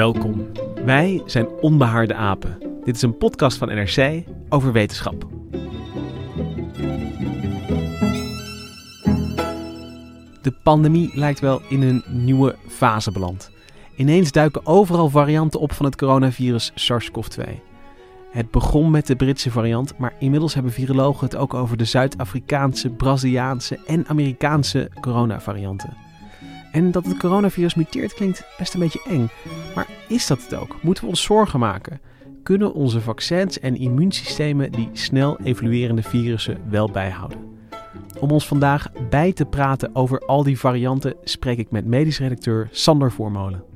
Welkom. Wij zijn Onbehaarde Apen. Dit is een podcast van NRC over wetenschap. De pandemie lijkt wel in een nieuwe fase beland. Ineens duiken overal varianten op van het coronavirus SARS-CoV-2. Het begon met de Britse variant, maar inmiddels hebben virologen het ook over de Zuid-Afrikaanse, Braziliaanse en Amerikaanse coronavarianten. En dat het coronavirus muteert klinkt best een beetje eng. Maar is dat het ook? Moeten we ons zorgen maken? Kunnen onze vaccins en immuunsystemen die snel evoluerende virussen wel bijhouden? Om ons vandaag bij te praten over al die varianten spreek ik met medisch redacteur Sander Voormolen.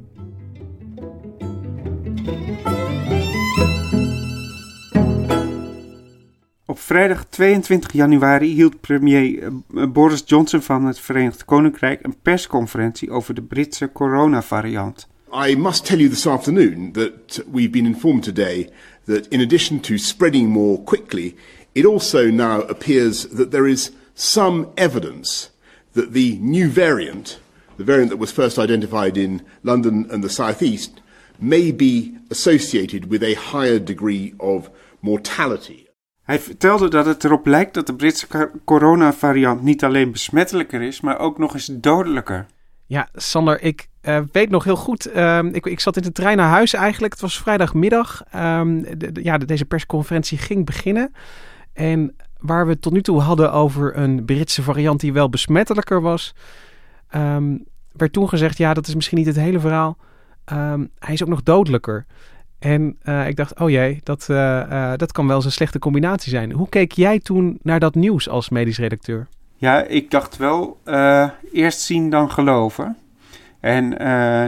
Vrijdag 22 januari hield premier eh, Boris Johnson van het Verenigd Koninkrijk een persconferentie over de Britse coronavariant. I must tell you this afternoon that we've been informed today that in addition to spreading more quickly, it also now appears that there is some evidence that the new variant, the variant that was first identified in London and the southeast, may be associated with a higher degree of mortality. Hij vertelde dat het erop lijkt dat de Britse coronavariant niet alleen besmettelijker is, maar ook nog eens dodelijker. Ja, Sander, ik uh, weet nog heel goed. Uh, ik, ik, zat in de trein naar huis eigenlijk. Het was vrijdagmiddag. Um, de, ja, deze persconferentie ging beginnen. En waar we het tot nu toe hadden over een Britse variant die wel besmettelijker was, um, werd toen gezegd: ja, dat is misschien niet het hele verhaal. Hij is ook nog dodelijker. En uh, ik dacht, oh jee, dat, uh, uh, dat kan wel eens een slechte combinatie zijn. Hoe keek jij toen naar dat nieuws als medisch redacteur? Ja, ik dacht wel, eerst zien dan geloven. En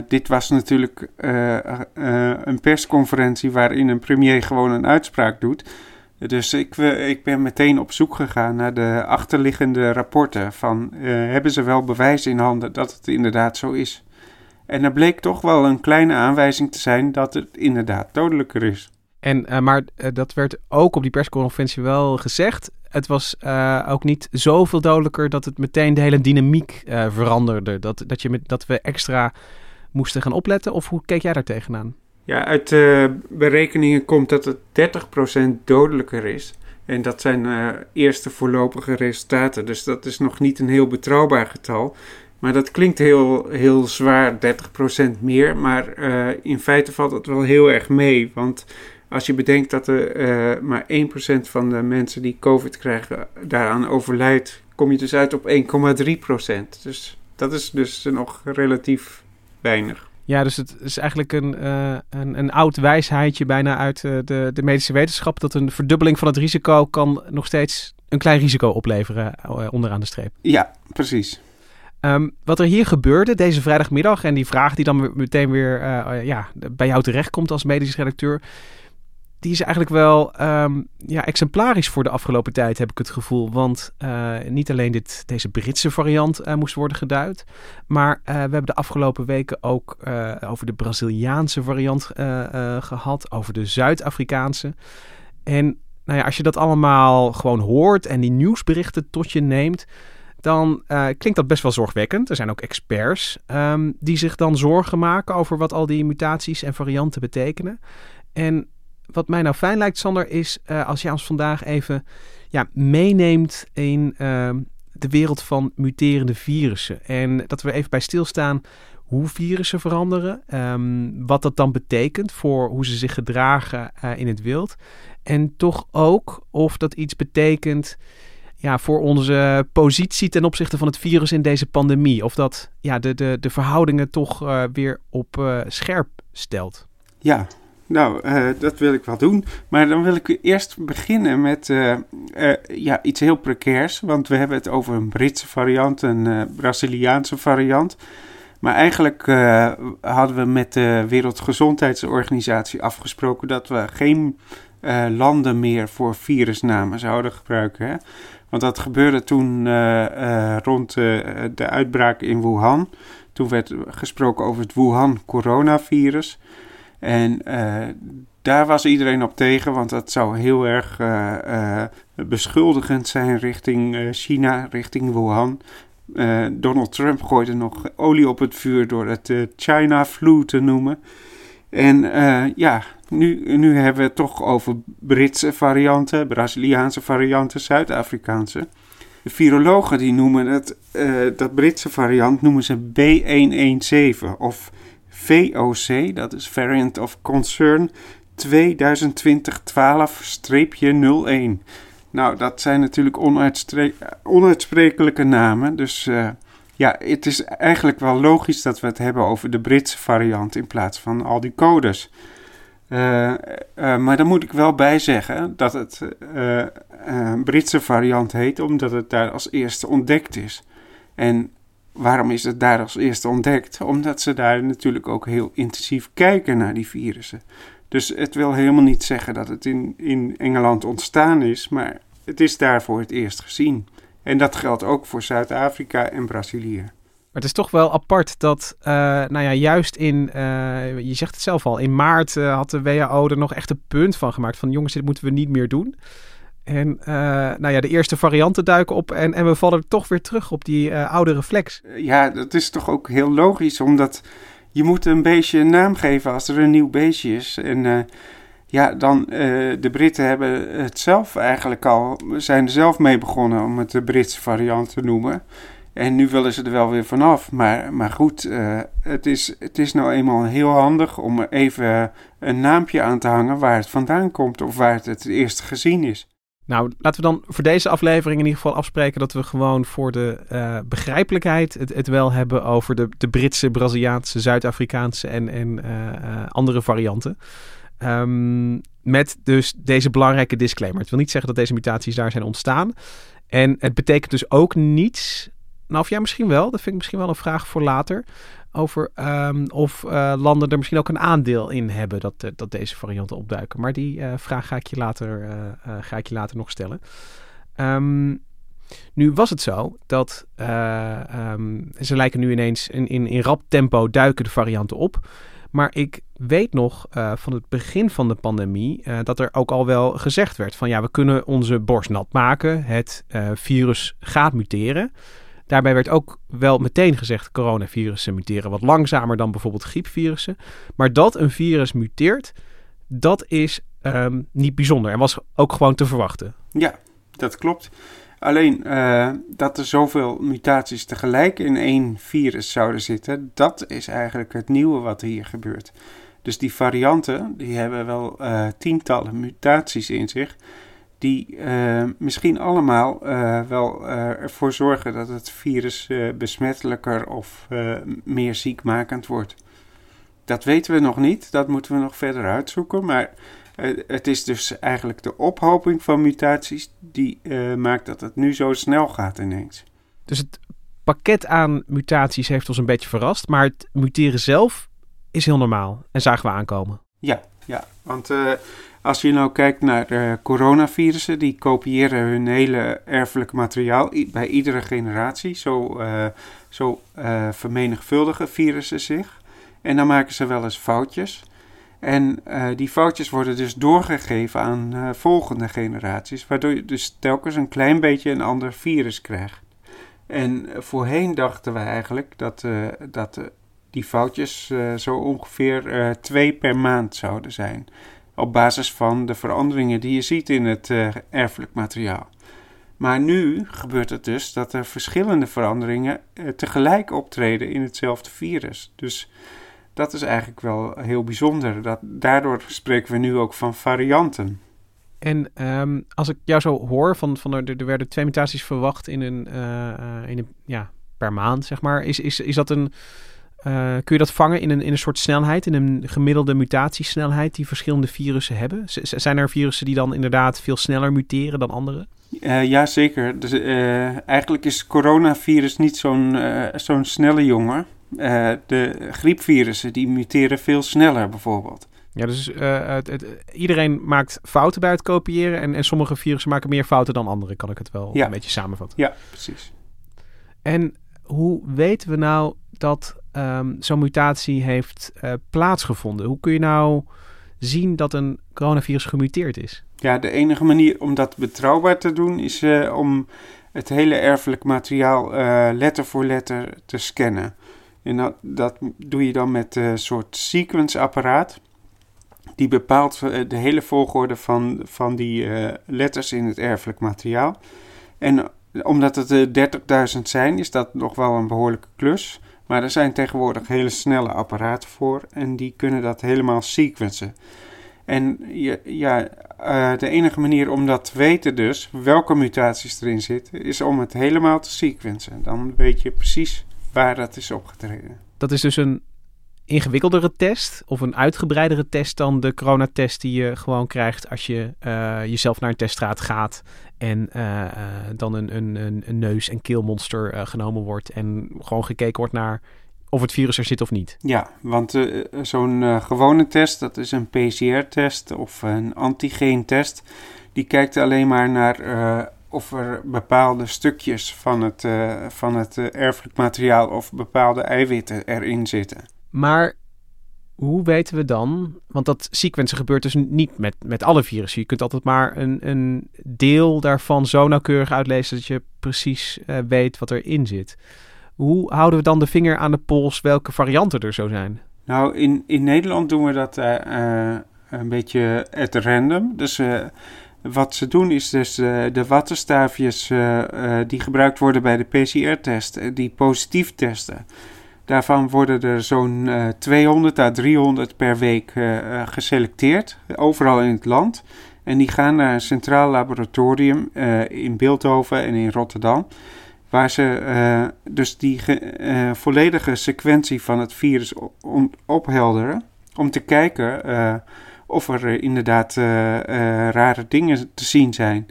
dit was natuurlijk een persconferentie waarin een premier gewoon een uitspraak doet. Dus ik, ik ben meteen op zoek gegaan naar de achterliggende rapporten van hebben ze wel bewijs in handen dat het inderdaad zo is. En er bleek toch wel een kleine aanwijzing te zijn dat het inderdaad dodelijker is. En, uh, maar uh, dat werd ook op die persconferentie wel gezegd. Het was uh, ook niet zoveel dodelijker dat het meteen de hele dynamiek veranderde. Dat, dat, je met, dat we extra moesten gaan opletten. Of hoe keek jij daar tegenaan? Ja, uit berekeningen komt dat het 30% dodelijker is. En dat zijn eerste voorlopige resultaten. Dus dat is nog niet een heel betrouwbaar getal. Maar dat klinkt heel, heel zwaar, 30% meer. Maar uh, in feite valt het wel heel erg mee. Want als je bedenkt dat er uh, maar 1% van de mensen die COVID krijgen daaraan overlijdt, kom je dus uit op 1,3%. Dus dat is dus nog relatief weinig. Ja, dus het is eigenlijk een, uh, een, een oud wijsheidje bijna uit uh, de, de medische wetenschap. Dat een verdubbeling van het risico kan nog steeds een klein risico opleveren uh, onderaan de streep. Ja, precies. Um, wat er hier gebeurde deze vrijdagmiddag en die vraag die dan meteen weer uh, ja, bij jou terechtkomt als medisch redacteur, die is eigenlijk wel um, ja, exemplarisch voor de afgelopen tijd, heb ik het gevoel. Want uh, niet alleen dit, deze Britse variant uh, moest worden geduid, maar we hebben de afgelopen weken ook over de Braziliaanse variant gehad, over de Zuid-Afrikaanse. En nou ja, als je dat allemaal gewoon hoort en die nieuwsberichten tot je neemt dan uh, klinkt dat best wel zorgwekkend. Er zijn ook experts um, die zich dan zorgen maken over wat al die mutaties en varianten betekenen. En wat mij nou fijn lijkt, Sander, is uh, als je ons vandaag even ja, meeneemt in uh, de wereld van muterende virussen. En dat we even bij stilstaan hoe virussen veranderen, ehm, wat dat dan betekent voor hoe ze zich gedragen uh, in het wild. En toch ook of dat iets betekent ja, voor onze positie ten opzichte van het virus in deze pandemie. Of dat ja, de, de, de verhoudingen toch uh, weer op uh, scherp stelt. Ja, nou, uh, dat wil ik wel doen. Maar dan wil ik eerst beginnen met ja, iets heel precairs. Want we hebben het over een Britse variant, een Braziliaanse variant. Maar eigenlijk hadden we met de Wereldgezondheidsorganisatie afgesproken dat we geen landen meer voor virusnamen zouden gebruiken. Hè? Want dat gebeurde toen uh, uh, rond de uitbraak in Wuhan. Toen werd gesproken over het Wuhan coronavirus. En daar was iedereen op tegen, want dat zou heel erg beschuldigend zijn richting China, richting Wuhan. Donald Trump gooide nog olie op het vuur door het China flu te noemen. En ja, nu, nu hebben we het toch over Britse varianten, Braziliaanse varianten, Zuid-Afrikaanse. De virologen die noemen het, uh, dat Britse variant noemen ze B117 of VOC, dat is Variant of Concern 2020-12-01. Nou, dat zijn natuurlijk onuitsprekelijke namen, dus uh, ja, het is eigenlijk wel logisch dat we het hebben over de Britse variant in plaats van al die codes. Uh, uh, maar dan moet ik wel bij zeggen dat het Britse variant heet, omdat het daar als eerste ontdekt is. En waarom is het daar als eerste ontdekt? Omdat ze daar natuurlijk ook heel intensief kijken naar die virussen. Dus het wil helemaal niet zeggen dat het in, in Engeland ontstaan is, maar het is daar voor het eerst gezien. En dat geldt ook voor Zuid-Afrika en Brazilië. Maar het is toch wel apart dat, uh, nou ja, juist in, uh, je zegt het zelf al, in maart uh, had de WHO er nog echt een punt van gemaakt van jongens, dit moeten we niet meer doen. En nou ja, de eerste varianten duiken op en, en we vallen toch weer terug op die oude reflex. Ja, dat is toch ook heel logisch, omdat je moet een beestje een naam geven als er een nieuw beestje is. En ja, dan de Britten hebben het zelf eigenlijk al, zijn er zelf mee begonnen om het de Britse variant te noemen. En nu willen ze er wel weer vanaf. Maar, maar goed, uh, het, is, het is nou eenmaal heel handig om even een naampje aan te hangen waar het vandaan komt of waar het het eerst gezien is. Nou, laten we dan voor deze aflevering in ieder geval afspreken dat we gewoon voor de uh, begrijpelijkheid het, wel hebben over de, de Britse, Braziliaanse, Zuid-Afrikaanse en, en uh, andere varianten. Um, met dus deze belangrijke disclaimer. Het wil niet zeggen dat deze mutaties daar zijn ontstaan. En het betekent dus ook niets nou, of jij misschien wel. Dat vind ik misschien wel een vraag voor later. Over um, of uh, landen er misschien ook een aandeel in hebben dat, uh, dat deze varianten opduiken. Maar die uh, vraag ga ik je later, ga ik je later nog stellen. Um, nu was het zo dat ze lijken nu ineens in, in, in rap tempo duiken de varianten op. Maar ik weet nog uh, van het begin van de pandemie uh, dat er ook al wel gezegd werd van ja, we kunnen onze borst nat maken. Het uh, virus gaat muteren. Daarbij werd ook wel meteen gezegd: coronavirussen muteren wat langzamer dan bijvoorbeeld griepvirussen. Maar dat een virus muteert, dat is um, niet bijzonder en was ook gewoon te verwachten. Ja, dat klopt. Alleen uh, dat er zoveel mutaties tegelijk in één virus zouden zitten, dat is eigenlijk het nieuwe wat hier gebeurt. Dus die varianten, die hebben wel uh, tientallen mutaties in zich die uh, misschien allemaal wel ervoor zorgen dat het virus besmettelijker of meer ziekmakend wordt. Dat weten we nog niet, dat moeten we nog verder uitzoeken, maar het is dus eigenlijk de ophoping van mutaties die maakt dat het nu zo snel gaat ineens. Dus het pakket aan mutaties heeft ons een beetje verrast, maar het muteren zelf is heel normaal en zagen we aankomen. Ja, ja want als je nou kijkt naar de coronavirussen, die kopiëren hun hele erfelijke materiaal bij iedere generatie. Zo, uh, zo uh, vermenigvuldigen virussen zich. En dan maken ze wel eens foutjes. En uh, die foutjes worden dus doorgegeven aan volgende generaties, waardoor je dus telkens een klein beetje een ander virus krijgt. En voorheen dachten we eigenlijk dat, dat die foutjes zo ongeveer twee per maand zouden zijn op basis van de veranderingen die je ziet in het erfelijk materiaal. Maar nu gebeurt het dus dat er verschillende veranderingen eh, tegelijk optreden in hetzelfde virus. Dus dat is eigenlijk wel heel bijzonder. Dat, daardoor spreken we nu ook van varianten. En um, als ik jou zo hoor, van, van er, er werden twee mutaties verwacht in een, uh, in een ja, per maand, zeg maar. Is, is, is dat een, uh, kun je dat vangen in een, in een soort snelheid, in een gemiddelde mutatiesnelheid die verschillende virussen hebben? Z zijn er virussen die dan inderdaad veel sneller muteren dan andere? Uh, ja, zeker. Dus, eigenlijk is coronavirus niet zo'n zo'n snelle jongen. De griepvirussen die muteren veel sneller bijvoorbeeld. Ja, dus uh, het, het, iedereen maakt fouten bij het kopiëren. En, en sommige virussen maken meer fouten dan andere, kan ik het wel een beetje samenvatten. Ja, precies. En hoe weten we nou dat um, zo'n mutatie heeft uh, plaatsgevonden? Hoe kun je nou zien dat een coronavirus gemuteerd is? Ja, de enige manier om dat betrouwbaar te doen is om het hele erfelijk materiaal letter voor letter te scannen. En dat, dat doe je dan met een soort sequence-apparaat die bepaalt eh, de hele volgorde van, van die uh, letters in het erfelijk materiaal. En omdat het er 30.000 zijn, is dat nog wel een behoorlijke klus. Maar er zijn tegenwoordig hele snelle apparaten voor en die kunnen dat helemaal sequencen. En ja, uh, de enige manier om dat te weten dus, welke mutaties erin zitten, is om het helemaal te sequencen. Dan weet je precies waar dat is opgetreden. Dat is dus een ingewikkeldere test of een uitgebreidere test dan de coronatest die je gewoon krijgt als je uh, jezelf naar een teststraat gaat en uh, uh, dan een, een, een, neus- en keelmonster genomen wordt en gewoon gekeken wordt naar of het virus er zit of niet. Ja, want zo'n gewone test, dat is een PCR-test of een antigeentest, die kijkt alleen maar naar of er bepaalde stukjes van het, van het erfelijk materiaal of bepaalde eiwitten erin zitten. Maar hoe weten we dan? Want dat sequencen gebeurt dus niet met, met alle virussen. Je kunt altijd maar een, een deel daarvan zo nauwkeurig uitlezen dat je precies uh, weet wat erin zit. Hoe houden we dan de vinger aan de pols welke varianten er zo zijn? Nou, in, in Nederland doen we dat uh, een beetje at random. Dus wat ze doen is dus de wattenstaafjes die gebruikt worden bij de PCR-test, die positief testen. Daarvan worden er zo'n uh, 200 à 300 per week geselecteerd, overal in het land. En die gaan naar een centraal laboratorium in Beeldhoven en in Rotterdam. Waar ze dus die volledige sequentie van het virus ophelderen. Om te kijken of er inderdaad rare dingen te zien zijn.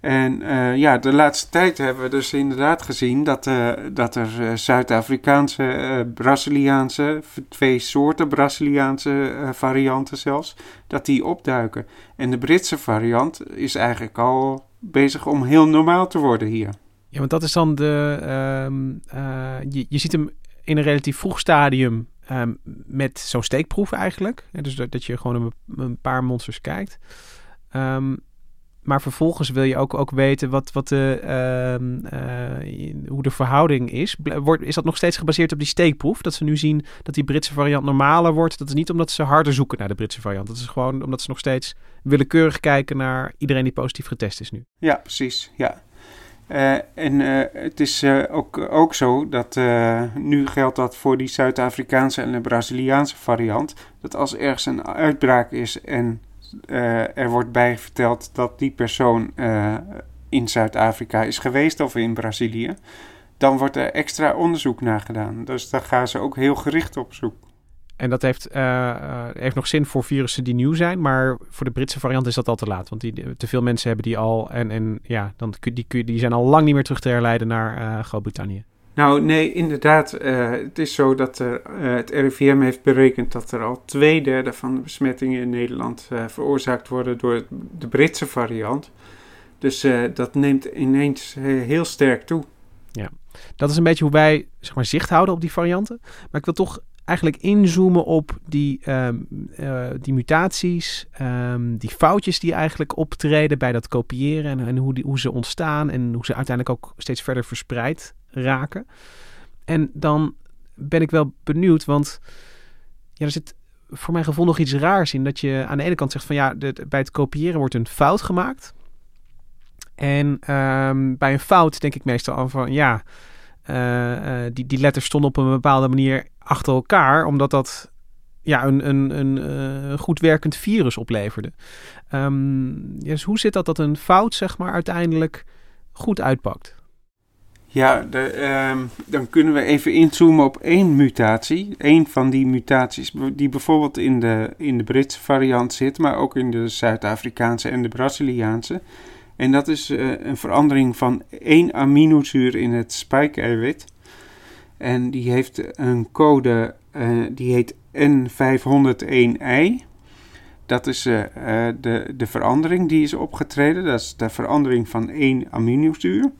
En ja, de laatste tijd hebben we dus inderdaad gezien dat, dat er Zuid-Afrikaanse, Braziliaanse, twee soorten Braziliaanse varianten zelfs, dat die opduiken. En de Britse variant is eigenlijk al bezig om heel normaal te worden hier. Ja, want dat is dan de. Je, je ziet hem in een relatief vroeg stadium um, met zo'n steekproef eigenlijk. dus dat, dat je gewoon een, een paar monsters kijkt. Um, maar vervolgens wil je ook, ook weten wat, wat de, uh, uh, hoe de verhouding is. Wordt, is dat nog steeds gebaseerd op die steekproef? Dat ze nu zien dat die Britse variant normaler wordt. Dat is niet omdat ze harder zoeken naar de Britse variant. Dat is gewoon omdat ze nog steeds willekeurig kijken naar iedereen die positief getest is nu. Ja, precies. Ja. Uh, en het is ook, ook zo dat nu geldt dat voor die Zuid-Afrikaanse en de Braziliaanse variant. Dat als ergens een uitbraak is en er wordt bij verteld dat die persoon in Zuid-Afrika is geweest of in Brazilië, dan wordt er extra onderzoek naar gedaan. Dus daar gaan ze ook heel gericht op zoek. En dat heeft, uh, heeft nog zin voor virussen die nieuw zijn, maar voor de Britse variant is dat al te laat. Want die, te veel mensen hebben die al en, en ja, dan, die, die zijn al lang niet meer terug te herleiden naar Groot-Brittannië. Nou, nee, inderdaad. Uh, het is zo dat er, het RIVM heeft berekend dat er al twee derde van de besmettingen in Nederland veroorzaakt worden door de Britse variant. Dus dat neemt ineens heel sterk toe. Ja, dat is een beetje hoe wij zeg maar, zicht houden op die varianten. Maar ik wil toch eigenlijk inzoomen op die, um, die mutaties, um, die foutjes die eigenlijk optreden bij dat kopiëren en, hoe, die, hoe ze ontstaan en hoe ze uiteindelijk ook steeds verder verspreid raken. En dan ben ik wel benieuwd, want ja, er zit voor mijn gevoel nog iets raars in. Dat je aan de ene kant zegt van ja, bij het kopiëren wordt een fout gemaakt. En ehm, bij een fout denk ik meestal aan van ja, uh, uh, die, die letters stonden op een bepaalde manier achter elkaar, omdat dat ja, een, een, een uh, goed werkend virus opleverde. Dus hoe zit dat dat een fout zeg maar uiteindelijk goed uitpakt? Ja, de, um, dan kunnen we even inzoomen op één mutatie. Eén van die mutaties die bijvoorbeeld in de, in de Britse variant zit, maar ook in de Zuid-Afrikaanse en de Braziliaanse. En dat is uh, een verandering van één aminozuur in het spike-eiwit. En die heeft een code, uh, die heet N501i. Dat is uh, de, de verandering die is opgetreden. Dat is de verandering van één aminozuur.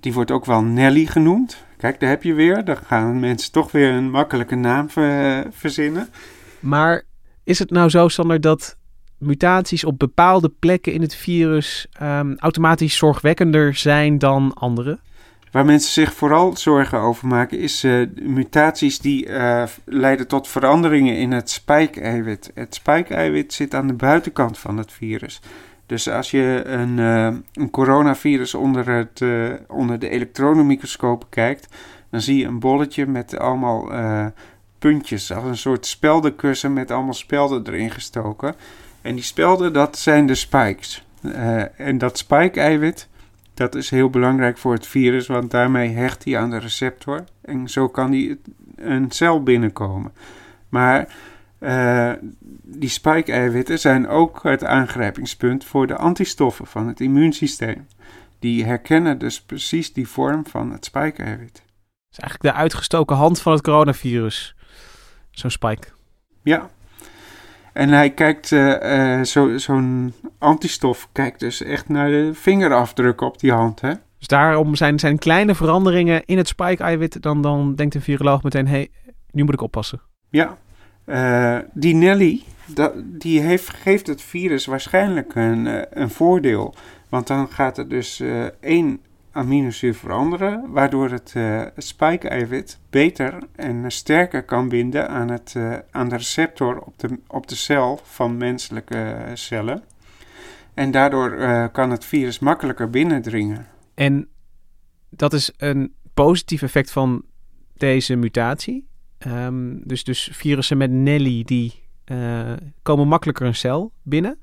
Die wordt ook wel Nelly genoemd. Kijk, daar heb je weer. Dan gaan mensen toch weer een makkelijke naam ver, verzinnen. Maar is het nou zo, Sander, dat mutaties op bepaalde plekken in het virus um, automatisch zorgwekkender zijn dan andere? Waar mensen zich vooral zorgen over maken, is uh, mutaties die uh, leiden tot veranderingen in het spike-eiwit. Het spike-eiwit zit aan de buitenkant van het virus. Dus als je een, uh, een coronavirus onder, het, onder de elektronenmicroscoop kijkt, dan zie je een bolletje met allemaal puntjes, als een soort speldenkussen met allemaal spelden erin gestoken. En die spelden, dat zijn de spikes. en dat spike-eiwit, dat is heel belangrijk voor het virus, want daarmee hecht hij aan de receptor. En zo kan hij een cel binnenkomen. Maar uh, die spike-eiwitten zijn ook het aangrijpingspunt voor de antistoffen van het immuunsysteem. Die herkennen dus precies die vorm van het spike-eiwit. Dat is eigenlijk de uitgestoken hand van het coronavirus. Zo'n spike. Ja. En hij kijkt, uh, uh, zo'n zo antistof kijkt dus echt naar de vingerafdrukken op die hand. Hè? Dus daarom zijn, zijn kleine veranderingen in het spike-eiwit. Dan, dan denkt een viroloog meteen, hé, hey, nu moet ik oppassen. Ja, uh, die Nelly, dat, die heeft, geeft het virus waarschijnlijk een, een voordeel. Want dan gaat er dus één aminozuur veranderen, waardoor het spike-eiwit beter en sterker kan binden aan, het, aan de receptor op de, op de cel van menselijke cellen. En daardoor kan het virus makkelijker binnendringen. En dat is een positief effect van deze mutatie? Um, dus, dus virussen met Nelly die uh, komen makkelijker een cel binnen.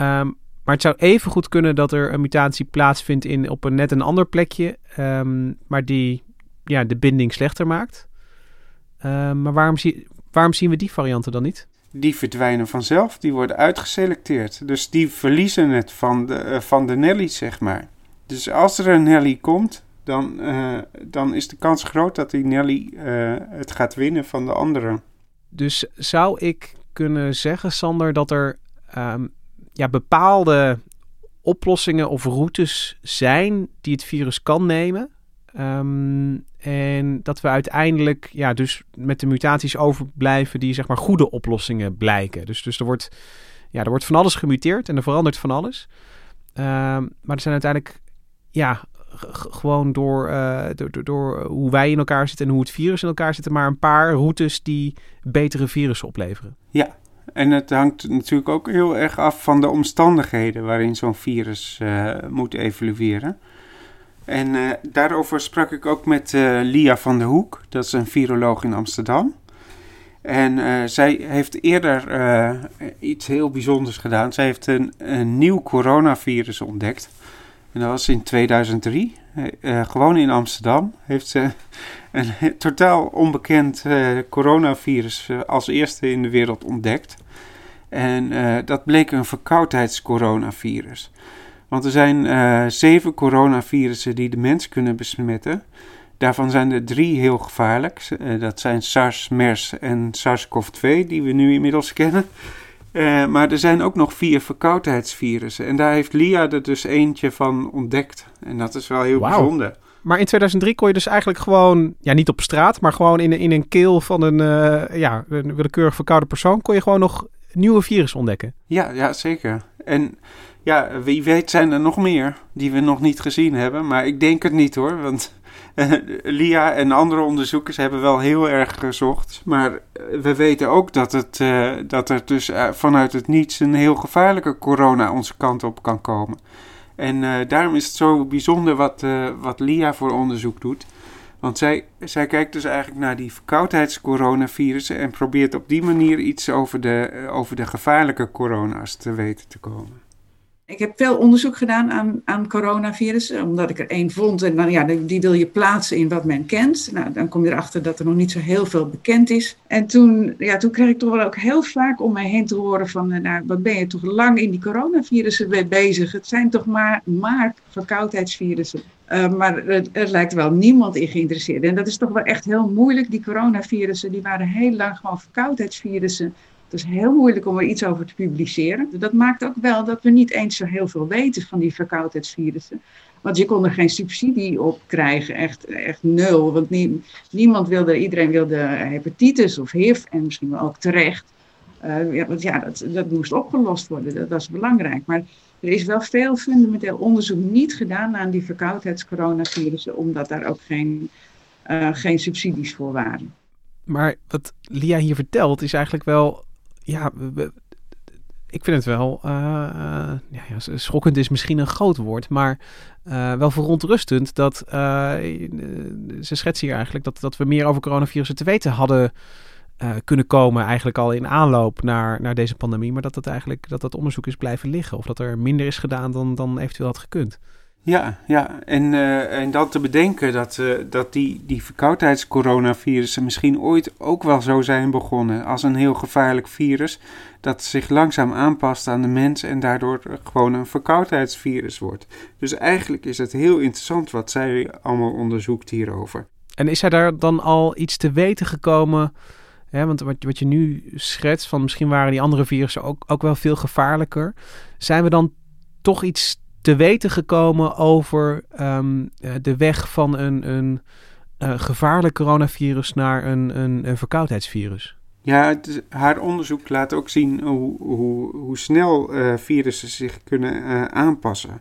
Um, maar het zou even goed kunnen dat er een mutatie plaatsvindt in, op een net een ander plekje, um, maar die ja, de binding slechter maakt. maar waarom, zie, waarom zien we die varianten dan niet? Die verdwijnen vanzelf, die worden uitgeselecteerd. Dus die verliezen het van de, uh, van de Nelly, zeg maar. Dus als er een Nelly komt, dan, uh, dan is de kans groot dat die Nelly uh, het gaat winnen van de anderen. Dus zou ik kunnen zeggen, Sander, dat er um, ja, bepaalde oplossingen of routes zijn die het virus kan nemen? Um, en dat we uiteindelijk ja, dus met de mutaties overblijven die zeg maar goede oplossingen blijken. Dus, dus er, wordt, ja, er wordt van alles gemuteerd en er verandert van alles. Um, maar er zijn uiteindelijk ja, gewoon door, uh, door, door, door, hoe wij in elkaar zitten en hoe het virus in elkaar zit, maar een paar routes die betere virussen opleveren. Ja, en het hangt natuurlijk ook heel erg af van de omstandigheden waarin zo'n virus uh, moet evolueren. En uh, daarover sprak ik ook met Lia van der Hoek, dat is een viroloog in Amsterdam. En zij heeft eerder iets heel bijzonders gedaan. Zij heeft een nieuw coronavirus ontdekt. En dat was in 2003. Uh, gewoon in Amsterdam heeft ze een totaal onbekend uh, coronavirus als eerste in de wereld ontdekt. En dat bleek een verkoudheidscoronavirus. Want er zijn zeven coronavirussen die de mens kunnen besmetten. Daarvan zijn er drie heel gevaarlijk. dat zijn SARS, MERS en SARS-CoV-2, die we nu inmiddels kennen. Uh, maar er zijn ook nog vier verkoudheidsvirussen. En daar heeft Lia er dus eentje van ontdekt. En dat is wel heel wow. bijzonder. Maar in 2003 kon je dus eigenlijk gewoon, ja niet op straat, maar gewoon in, in een keel van een, uh, ja, een willekeurig verkoude persoon, kon je gewoon nog nieuwe virus ontdekken. Ja, ja zeker. En ja, wie weet zijn er nog meer die we nog niet gezien hebben. Maar ik denk het niet hoor. Want Lia en andere onderzoekers hebben wel heel erg gezocht. Maar we weten ook dat, het, uh, dat er dus vanuit het niets een heel gevaarlijke corona onze kant op kan komen. En daarom is het zo bijzonder wat, wat Lia voor onderzoek doet. Want zij, zij kijkt dus eigenlijk naar die verkoudheidscoronavirussen en probeert op die manier iets over de, over de gevaarlijke corona's te weten te komen. Ik heb veel onderzoek gedaan aan, aan coronavirussen, omdat ik er één vond. En dan, ja, die wil je plaatsen in wat men kent. Nou, dan kom je erachter dat er nog niet zo heel veel bekend is. En toen, ja, toen kreeg ik toch wel ook heel vaak om mij heen te horen van... Eh, nou, wat ben je toch lang in die coronavirussen bezig? Het zijn toch maar, maar verkoudheidsvirussen. Uh, maar er, lijkt wel niemand in geïnteresseerd. En dat is toch wel echt heel moeilijk. Die coronavirussen, die waren heel lang gewoon verkoudheidsvirussen het is heel moeilijk om er iets over te publiceren. Dat maakt ook wel dat we niet eens zo heel veel weten van die verkoudheidsvirussen. Want je kon er geen subsidie op krijgen, echt, echt nul. Want niemand wilde, iedereen wilde hepatitis of HIV en misschien wel ook terecht. Uh, ja, want ja, dat, dat moest opgelost worden, dat was belangrijk. Maar er is wel veel fundamenteel onderzoek niet gedaan aan die verkoudheidscoronavirussen, omdat daar ook geen, uh, geen subsidies voor waren. Maar wat Lia hier vertelt is eigenlijk wel ja, ik vind het wel, uh, ja, ja, schokkend is misschien een groot woord, maar uh, wel verontrustend dat ze schetsen hier eigenlijk dat, dat we meer over coronavirussen te weten hadden kunnen komen, eigenlijk al in aanloop naar, naar deze pandemie, maar dat dat eigenlijk dat dat onderzoek is blijven liggen of dat er minder is gedaan dan, dan eventueel had gekund. Ja, ja. En, uh, en dan te bedenken dat, uh, dat die, die verkoudheidscoronavirussen misschien ooit ook wel zo zijn begonnen als een heel gevaarlijk virus dat zich langzaam aanpast aan de mens en daardoor gewoon een verkoudheidsvirus wordt. Dus eigenlijk is het heel interessant wat zij allemaal onderzoekt hierover. En is hij daar dan al iets te weten gekomen? Want wat, wat je nu schetst, van misschien waren die andere virussen ook, ook wel veel gevaarlijker. Zijn we dan toch iets te weten gekomen over um, de weg van een, een uh, gevaarlijk coronavirus naar een, een, een verkoudheidsvirus? Ja, het, haar onderzoek laat ook zien hoe, hoe, hoe snel uh, virussen zich kunnen uh, aanpassen.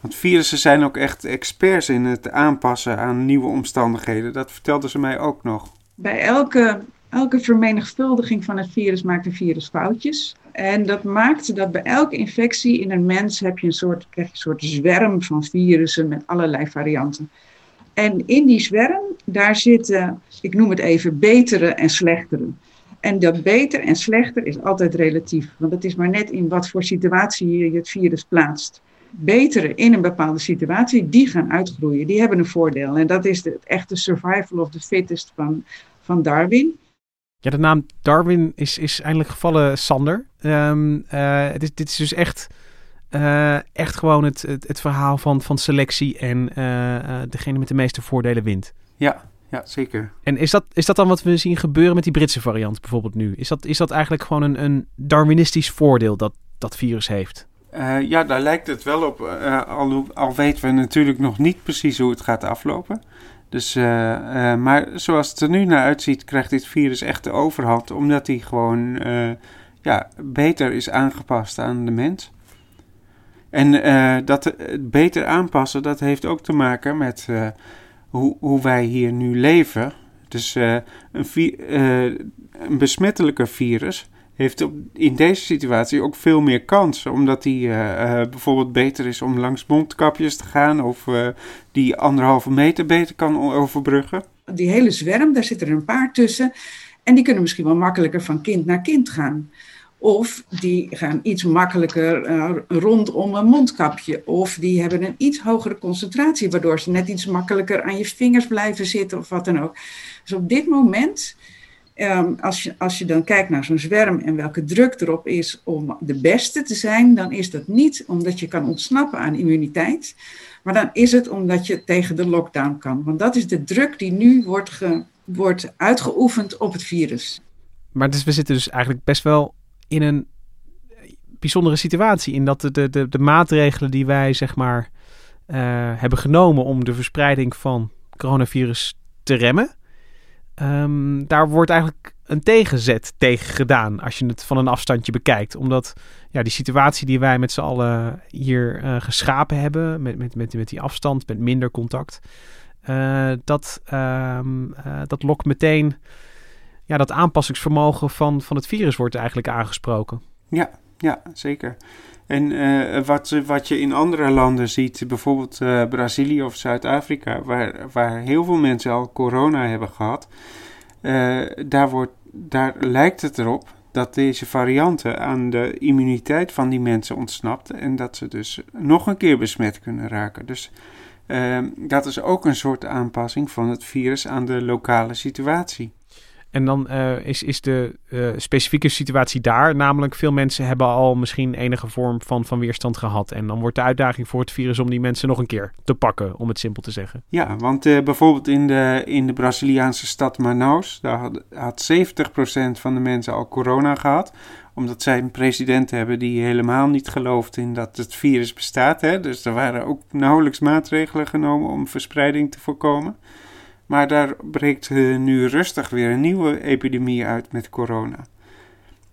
Want virussen zijn ook echt experts in het aanpassen aan nieuwe omstandigheden. Dat vertelde ze mij ook nog. Bij elke, elke vermenigvuldiging van het virus maakt een virus foutjes. En dat maakt dat bij elke infectie in een mens heb je een soort, krijg je een soort zwerm van virussen met allerlei varianten. En in die zwerm, daar zitten, ik noem het even, betere en slechtere. En dat beter en slechter is altijd relatief, want het is maar net in wat voor situatie je het virus plaatst. Betere in een bepaalde situatie, die gaan uitgroeien, die hebben een voordeel. En dat is de, het echte survival of the fittest van, van Darwin. Ja, de naam Darwin is, is eindelijk gevallen, Sander. Um, uh, dit, dit is dus echt, uh, echt gewoon het, het, het, verhaal van, van selectie en uh, degene met de meeste voordelen wint. Ja, ja, zeker. En is dat, is dat dan wat we zien gebeuren met die Britse variant bijvoorbeeld nu? Is dat, is dat eigenlijk gewoon een, een Darwinistisch voordeel dat dat virus heeft? ja, daar lijkt het wel op. al, al weten we natuurlijk nog niet precies hoe het gaat aflopen. Dus, uh, uh, maar zoals het er nu naar uitziet, krijgt dit virus echt de overhand, omdat hij gewoon uh, ja, beter is aangepast aan de mens. En dat beter aanpassen, dat heeft ook te maken met hoe, hoe wij hier nu leven. Dus een, een besmettelijke virus heeft in deze situatie ook veel meer kansen. Omdat hij uh, uh, bijvoorbeeld beter is om langs mondkapjes te gaan. Of uh, die anderhalve meter beter kan overbruggen. Die hele zwerm, daar zitten er een paar tussen. En die kunnen misschien wel makkelijker van kind naar kind gaan. Of die gaan iets makkelijker rondom een mondkapje. Of die hebben een iets hogere concentratie, waardoor ze net iets makkelijker aan je vingers blijven zitten of wat dan ook. Dus op dit moment Um, als, je, als je dan kijkt naar zo'n zwerm en welke druk erop is om de beste te zijn, dan is dat niet omdat je kan ontsnappen aan immuniteit, maar dan is het omdat je tegen de lockdown kan. Want dat is de druk die nu wordt, wordt uitgeoefend op het virus. Maar dus we zitten dus eigenlijk best wel in een bijzondere situatie. In dat de, de, de, maatregelen die wij zeg maar uh, hebben genomen om de verspreiding van coronavirus te remmen, Um, daar wordt eigenlijk een tegenzet tegen gedaan als je het van een afstandje bekijkt. Omdat ja, die situatie die wij met z'n allen hier uh, geschapen hebben, met, met, met, met die afstand, met minder contact, uh, dat, um, dat lokt meteen, ja, dat aanpassingsvermogen van, van het virus wordt eigenlijk aangesproken. Ja, ja zeker. En uh, wat, wat je in andere landen ziet, bijvoorbeeld uh, Brazilië of Zuid-Afrika, waar, waar heel veel mensen al corona hebben gehad, uh, daar, wordt, daar lijkt het erop dat deze varianten aan de immuniteit van die mensen ontsnapt en dat ze dus nog een keer besmet kunnen raken. Dus dat is ook een soort aanpassing van het virus aan de lokale situatie. En dan uh, is, is de uh, specifieke situatie daar. Namelijk, veel mensen hebben al misschien enige vorm van, van weerstand gehad. En dan wordt de uitdaging voor het virus om die mensen nog een keer te pakken, om het simpel te zeggen. Ja, want uh, bijvoorbeeld in de, in de Braziliaanse stad Manaus, daar had, had 70% van de mensen al corona gehad. Omdat zij een president hebben die helemaal niet gelooft in dat het virus bestaat. Hè? Dus er waren ook nauwelijks maatregelen genomen om verspreiding te voorkomen. Maar daar breekt uh, nu rustig weer een nieuwe epidemie uit met corona.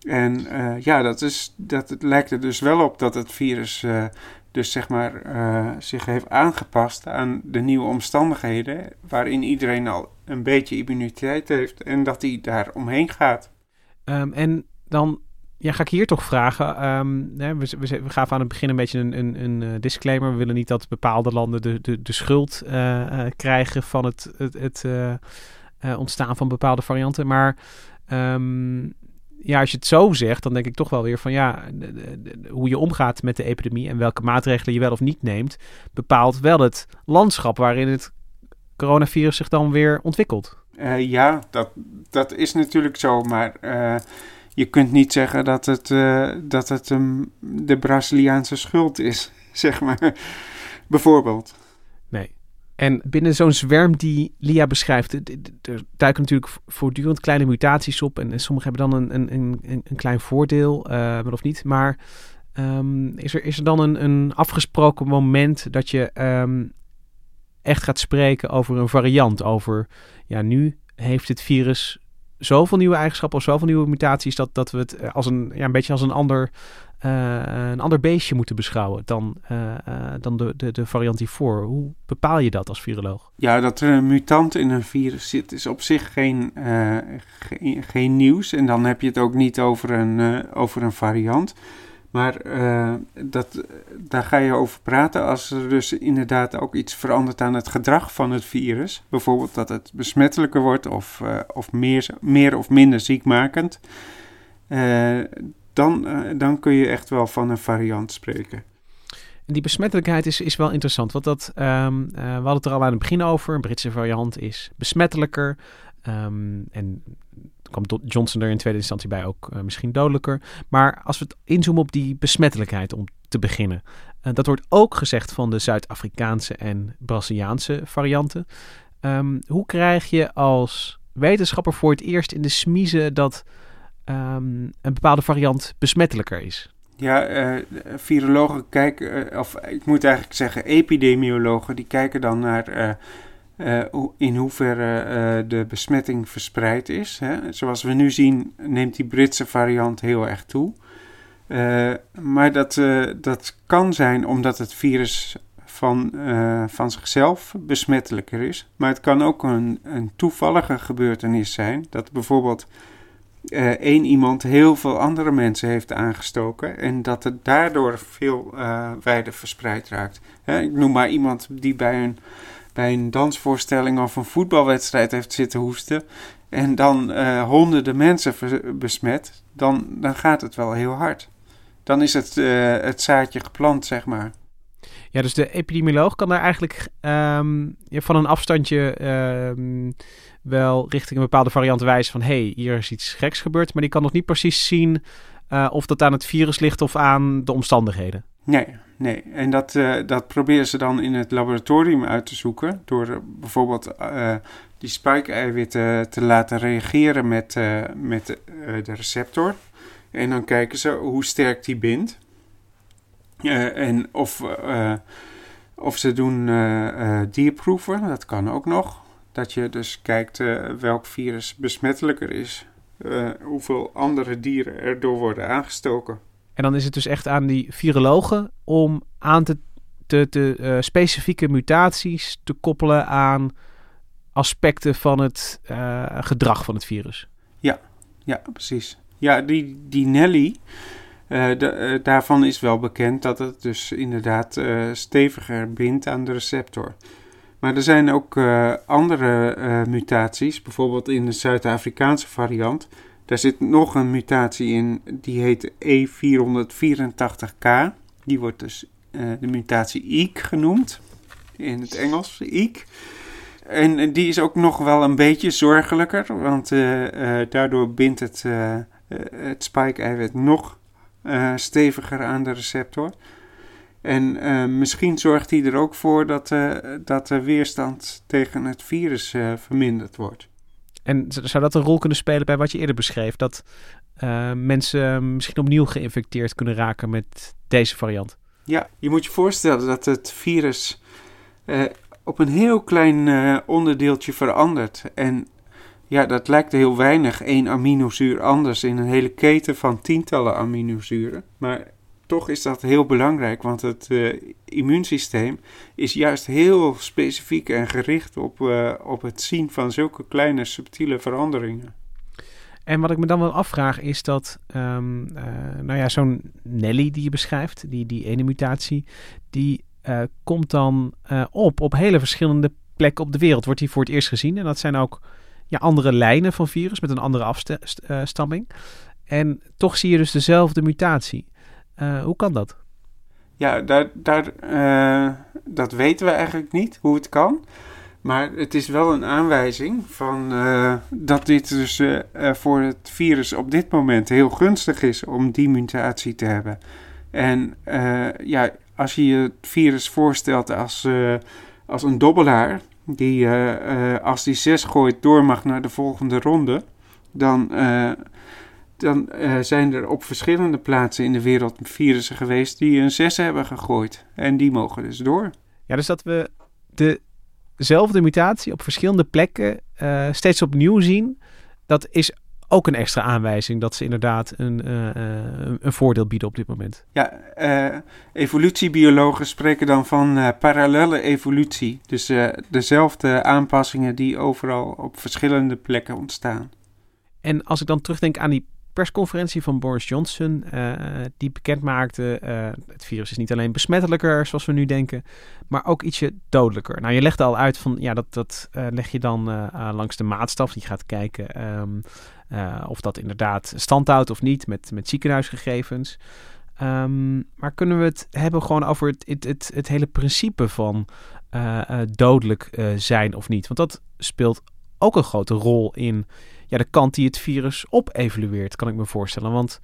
En uh, ja, dat, is, dat het lijkt er dus wel op dat het virus uh, dus zeg maar zich heeft aangepast aan de nieuwe omstandigheden. Waarin iedereen al een beetje immuniteit heeft en dat hij daar omheen gaat. Um, en dan ja, ga ik hier toch vragen. Hè, we, we, we, gaven aan het begin een beetje een, een, een, disclaimer. We willen niet dat bepaalde landen de, de, de schuld uh, uh, krijgen van het, het, het ontstaan van bepaalde varianten. Maar um, ja, als je het zo zegt, dan denk ik toch wel weer van ja, hoe je omgaat met de epidemie en welke maatregelen je wel of niet neemt, bepaalt wel het landschap waarin het coronavirus zich dan weer ontwikkelt. ja, dat, dat is natuurlijk zo, maar je kunt niet zeggen dat het, uh, dat het de Braziliaanse schuld is, zeg maar. Bijvoorbeeld. Nee. En binnen zo'n zwerm die Lia beschrijft, er duiken natuurlijk voortdurend kleine mutaties op. En, en sommige hebben dan een, een, een, een klein voordeel, uh, of niet. Maar um, is, er, is er dan een, een afgesproken moment dat je um, echt gaat spreken over een variant? Over, ja, nu heeft het virus zoveel nieuwe eigenschappen of zoveel nieuwe mutaties dat, dat we het eh, als een, ja, een beetje als een ander, uh, een ander beestje moeten beschouwen dan, uh, dan de, de, de variant hiervoor. Hoe bepaal je dat als viroloog? Ja, dat er een mutant in een virus zit is op zich geen, geen, geen, nieuws. En dan heb je het ook niet over een, over een variant. Maar uh, dat, daar ga je over praten als er dus inderdaad ook iets verandert aan het gedrag van het virus. Bijvoorbeeld dat het besmettelijker wordt of, uh, of meer, meer of minder ziekmakend. Uh, dan, dan kun je echt wel van een variant spreken. En die besmettelijkheid is, is wel interessant. Want dat, um, we hadden het er al aan het begin over. Een Britse variant is besmettelijker. Um, en kwam Johnson er in tweede instantie bij ook uh, misschien dodelijker. Maar als we het inzoomen op die besmettelijkheid om te beginnen. Uh, dat wordt ook gezegd van de Zuid-Afrikaanse en Braziliaanse varianten. Um, hoe krijg je als wetenschapper voor het eerst in de smiezen dat um, een bepaalde variant besmettelijker is? Ja, uh, virologen kijken, of ik moet eigenlijk zeggen epidemiologen, die kijken dan naar uh, in hoeverre uh, de besmetting verspreid is. Hè. Zoals we nu zien, neemt die Britse variant heel erg toe. Uh, maar dat, dat kan zijn omdat het virus van, van zichzelf besmettelijker is. Maar het kan ook een, een toevallige gebeurtenis zijn. Dat bijvoorbeeld één iemand heel veel andere mensen heeft aangestoken. En dat het daardoor veel wijder verspreid raakt. Ik noem maar iemand die bij een bij een dansvoorstelling of een voetbalwedstrijd heeft zitten hoesten en dan uh, honderden mensen besmet, dan, dan gaat het wel heel hard. Dan is het, uh, het zaadje geplant, zeg maar. Ja, dus de epidemioloog kan daar eigenlijk um, van een afstandje um, wel richting een bepaalde variant wijzen van... hé, hey, hier is iets geks gebeurd, maar die kan nog niet precies zien uh, of dat aan het virus ligt of aan de omstandigheden. Nee, nee. En dat, uh, dat proberen ze dan in het laboratorium uit te zoeken. Door uh, bijvoorbeeld uh, die spike-eiwitten te laten reageren met, met de receptor. En dan kijken ze hoe sterk die bindt. en of, of ze doen dierproeven, dat kan ook nog. Dat je dus kijkt welk virus besmettelijker is. hoeveel andere dieren erdoor worden aangestoken. En dan is het dus echt aan die virologen om aan te, te, te specifieke mutaties te koppelen aan aspecten van het gedrag van het virus. Ja, ja precies. Ja, die, die Nelly, de, daarvan is wel bekend dat het dus inderdaad steviger bindt aan de receptor. Maar er zijn ook andere mutaties, bijvoorbeeld in de Zuid-Afrikaanse variant. Daar zit nog een mutatie in, die heet E484K. Die wordt dus uh, de mutatie EEK genoemd, in het Engels, EEK. En die is ook nog wel een beetje zorgelijker, want daardoor bindt het, het spike-eiwit nog steviger aan de receptor. En misschien zorgt hij er ook voor dat, dat de weerstand tegen het virus verminderd wordt. En zou dat een rol kunnen spelen bij wat je eerder beschreef? Dat mensen misschien opnieuw geïnfecteerd kunnen raken met deze variant? Ja, je moet je voorstellen dat het virus op een heel klein onderdeeltje verandert. En ja, dat lijkt heel weinig, één aminozuur anders in een hele keten van tientallen aminozuren. Maar toch is dat heel belangrijk, want het uh, immuunsysteem is juist heel specifiek en gericht op, uh, op het zien van zulke kleine subtiele veranderingen. En wat ik me dan wel afvraag is dat, um, uh, nou ja, zo'n Nelly die je beschrijft, die, die ene mutatie, die komt dan op op hele verschillende plekken op de wereld. Wordt die voor het eerst gezien en dat zijn ook ja, andere lijnen van virus met een andere afstamming. En toch zie je dus dezelfde mutatie. Uh, hoe kan dat? Ja, daar, daar, uh, dat weten we eigenlijk niet hoe het kan. Maar het is wel een aanwijzing van uh, dat dit dus voor het virus op dit moment heel gunstig is om die mutatie te hebben. En ja, als je je het virus voorstelt als, als een dobbelaar, die als die zes gooit door mag naar de volgende ronde, dan dan uh, zijn er op verschillende plaatsen in de wereld virussen geweest die een 6 hebben gegooid. En die mogen dus door. Ja, dus dat we dezelfde mutatie op verschillende plekken uh, steeds opnieuw zien, dat is ook een extra aanwijzing dat ze inderdaad een, uh, een voordeel bieden op dit moment. Ja, evolutiebiologen spreken dan van parallele evolutie. Dus dezelfde aanpassingen die overal op verschillende plekken ontstaan. En als ik dan terugdenk aan die persconferentie van Boris Johnson, uh, die bekend maakte, uh, het virus is niet alleen besmettelijker zoals we nu denken, maar ook ietsje dodelijker. Nou, je legde al uit van, ja, dat, dat uh, leg je dan langs de maatstaf. Die gaat kijken um, of dat inderdaad stand houdt of niet met, met ziekenhuisgegevens. Um, maar kunnen we het hebben gewoon over het, het, het, het hele principe van dodelijk zijn of niet? Want dat speelt ook een grote rol in ja, de kant die het virus op evolueert, kan ik me voorstellen. Want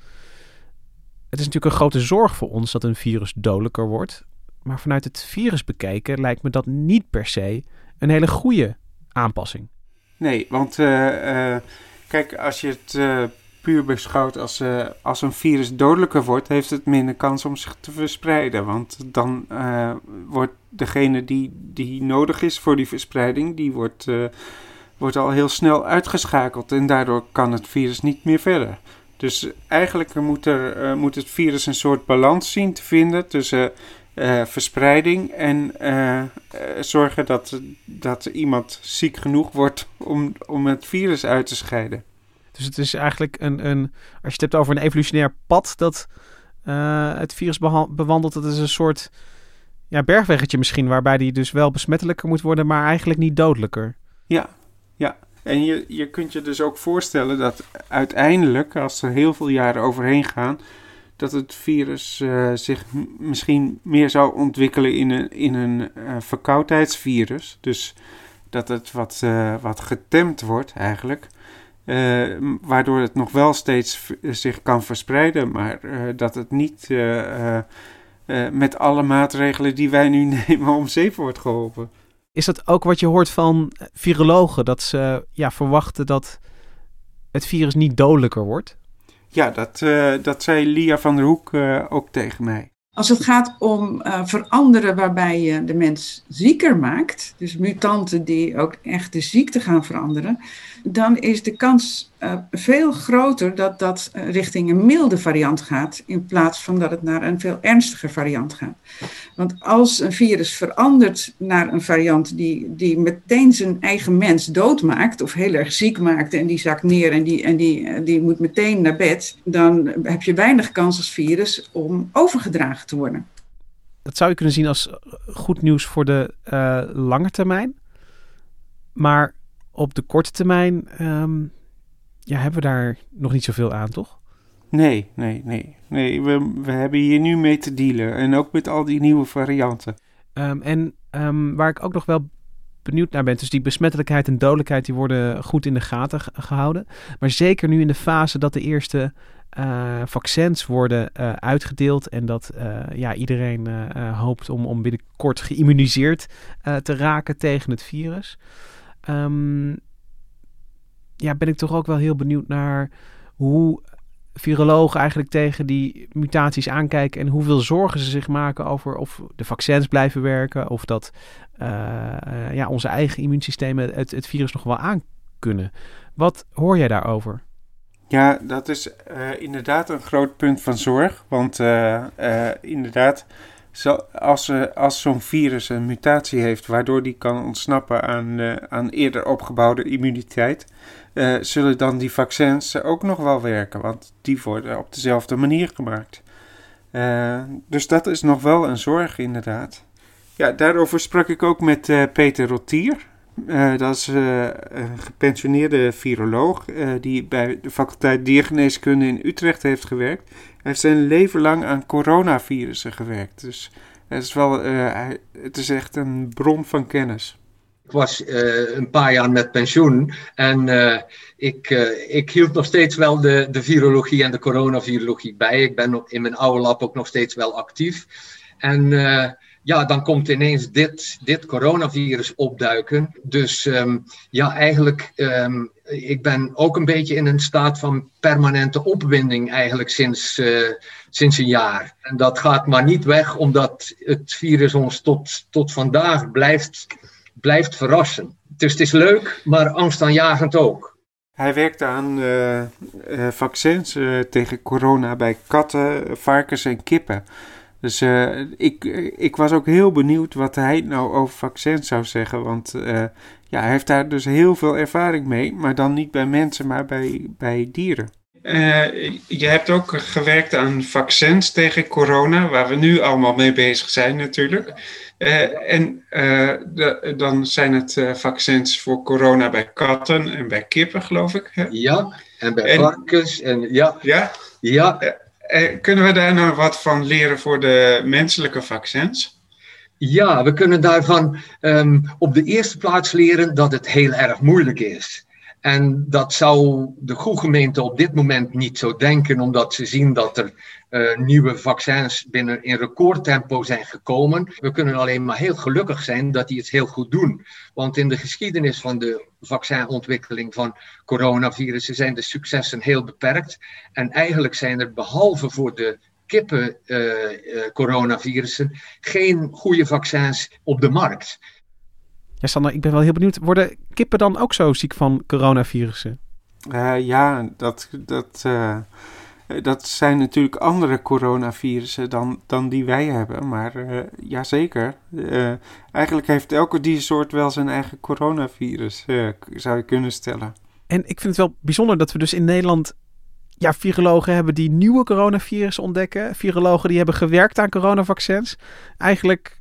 het is natuurlijk een grote zorg voor ons dat een virus dodelijker wordt. Maar vanuit het virus bekijken lijkt me dat niet per se een hele goede aanpassing. Nee, want uh, uh, kijk, als je het uh, puur beschouwt als, als een virus dodelijker wordt, heeft het minder kans om zich te verspreiden. Want dan wordt degene die, die nodig is voor die verspreiding, die wordt wordt al heel snel uitgeschakeld en daardoor kan het virus niet meer verder. Dus eigenlijk moet, er, uh, moet het virus een soort balans zien te vinden tussen uh, verspreiding en uh, zorgen dat, dat iemand ziek genoeg wordt om, om het virus uit te scheiden. Dus het is eigenlijk een, een als je het hebt over een evolutionair pad dat het virus bewandelt, dat is een soort ja, bergweggetje misschien, waarbij die dus wel besmettelijker moet worden, maar eigenlijk niet dodelijker. Ja, ja, en je, je kunt je dus ook voorstellen dat uiteindelijk, als er heel veel jaren overheen gaan, dat het virus uh, zich misschien meer zou ontwikkelen in een, in een uh, verkoudheidsvirus. Dus dat het wat, uh, wat getemd wordt eigenlijk. waardoor het nog wel steeds zich kan verspreiden, maar dat het niet met alle maatregelen die wij nu nemen om zeep wordt geholpen. Is dat ook wat je hoort van virologen? Dat ze ja, verwachten dat het virus niet dodelijker wordt? Ja, dat, uh, dat zei Lia van der Hoek uh, ook tegen mij. Als het gaat om uh, veranderen waarbij je de mens zieker maakt, dus mutanten die ook echt de ziekte gaan veranderen, dan is de kans uh, veel groter dat dat richting een milde variant gaat, in plaats van dat het naar een veel ernstiger variant gaat. Want als een virus verandert naar een variant die, die meteen zijn eigen mens doodmaakt, of heel erg ziek maakt en die zakt neer en die, en die, die moet meteen naar bed, dan heb je weinig kans als virus om overgedragen te worden. Dat zou je kunnen zien als goed nieuws voor de uh, lange termijn. Maar op de korte termijn um, ja, hebben we daar nog niet zoveel aan, toch? Nee, nee, nee. nee we, we hebben hier nu mee te dealen. En ook met al die nieuwe varianten. Um, en um, waar ik ook nog wel benieuwd naar ben. Dus die besmettelijkheid en dodelijkheid die worden goed in de gaten gehouden. Maar zeker nu in de fase dat de eerste uh, vaccins worden uh, uitgedeeld. En dat uh, ja, iedereen hoopt om, om binnenkort geïmmuniseerd te raken tegen het virus. Um, ja, ben ik toch ook wel heel benieuwd naar hoe virologen eigenlijk tegen die mutaties aankijken en hoeveel zorgen ze zich maken over of de vaccins blijven werken of dat uh, ja, onze eigen immuunsystemen het, het virus nog wel aan kunnen. Wat hoor jij daarover? Ja, dat is uh, inderdaad een groot punt van zorg. Want inderdaad, zo, als, als zo'n virus een mutatie heeft waardoor die kan ontsnappen aan, aan eerder opgebouwde immuniteit, uh, zullen dan die vaccins ook nog wel werken, want die worden op dezelfde manier gemaakt. Dus dat is nog wel een zorg, inderdaad. Ja, daarover sprak ik ook met Peter Rotier. Dat is een gepensioneerde viroloog die bij de faculteit diergeneeskunde in Utrecht heeft gewerkt. Hij heeft zijn leven lang aan coronavirussen gewerkt. Dus het is, wel, het is echt een bron van kennis. Ik was een paar jaar met pensioen en ik, ik hield nog steeds wel de, de virologie en de coronavirologie bij. Ik ben in mijn oude lab ook nog steeds wel actief. En ja, dan komt ineens dit, dit coronavirus opduiken. Dus um, ja, eigenlijk, um, ik ben ook een beetje in een staat van permanente opwinding eigenlijk sinds, sinds een jaar. En dat gaat maar niet weg, omdat het virus ons tot, tot vandaag blijft blijft verrassen. Dus het is leuk, maar angstaanjagend ook. Hij werkte aan uh, uh, vaccins tegen corona bij katten, varkens en kippen. Dus ik, ik was ook heel benieuwd wat hij nou over vaccins zou zeggen. Want ja, hij heeft daar dus heel veel ervaring mee. Maar dan niet bij mensen, maar bij, bij dieren. je hebt ook gewerkt aan vaccins tegen corona, waar we nu allemaal mee bezig zijn natuurlijk. Uh, en uh, de, dan zijn het uh, vaccins voor corona bij katten en bij kippen, geloof ik. Hè? Ja, en bij en, varkens. En, ja. Ja? ja. Kunnen we daar nou wat van leren voor de menselijke vaccins? Ja, we kunnen daarvan um, op de eerste plaats leren dat het heel erg moeilijk is. En dat zou de goede gemeente op dit moment niet zo denken, omdat ze zien dat er uh, nieuwe vaccins binnen in recordtempo zijn gekomen. We kunnen alleen maar heel gelukkig zijn dat die het heel goed doen. Want in de geschiedenis van de vaccinontwikkeling van coronavirussen zijn de successen heel beperkt. En eigenlijk zijn er behalve voor de kippen uh, uh, coronavirussen geen goede vaccins op de markt. Ja, Sander, ik ben wel heel benieuwd. Worden kippen dan ook zo ziek van coronavirussen? Uh, ja, dat, dat, uh, dat zijn natuurlijk andere coronavirussen dan, dan die wij hebben. Maar uh, ja, zeker. eigenlijk heeft elke diersoort wel zijn eigen coronavirus, zou je kunnen stellen. En ik vind het wel bijzonder dat we dus in Nederland ja, virologen hebben die nieuwe coronavirus ontdekken. Virologen die hebben gewerkt aan coronavaccins. Eigenlijk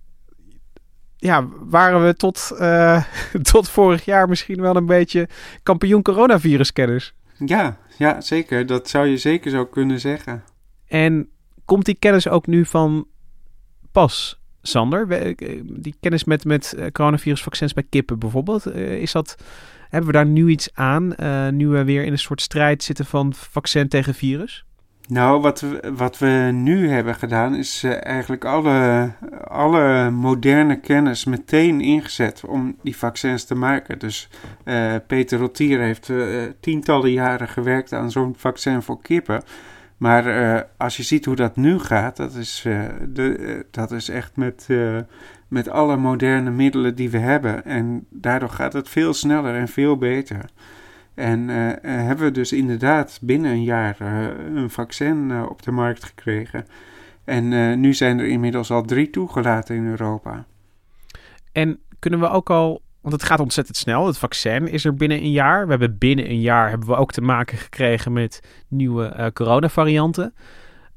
ja, waren we tot, uh, tot vorig jaar misschien wel een beetje kampioen coronaviruskennis. Ja, ja, zeker. Dat zou je zeker zo kunnen zeggen. En komt die kennis ook nu van pas, Sander? Die kennis met, met eh, coronavirusvaccins bij kippen bijvoorbeeld. Is dat, hebben we daar nu iets aan? Uh, nu we weer in een soort strijd zitten van vaccin tegen virus? Nou, wat we, wat we nu hebben gedaan is uh, eigenlijk alle, alle moderne kennis meteen ingezet om die vaccins te maken. Dus uh, Peter Rotier heeft uh, tientallen jaren gewerkt aan zo'n vaccin voor kippen. Maar als je ziet hoe dat nu gaat, dat is, de, dat is echt met, met alle moderne middelen die we hebben. En daardoor gaat het veel sneller en veel beter. En hebben we dus inderdaad binnen een jaar een vaccin op de markt gekregen. En nu zijn er inmiddels al drie toegelaten in Europa. En kunnen we ook al want het gaat ontzettend snel. Het vaccin is er binnen een jaar. We hebben binnen een jaar hebben we ook te maken gekregen met nieuwe coronavarianten.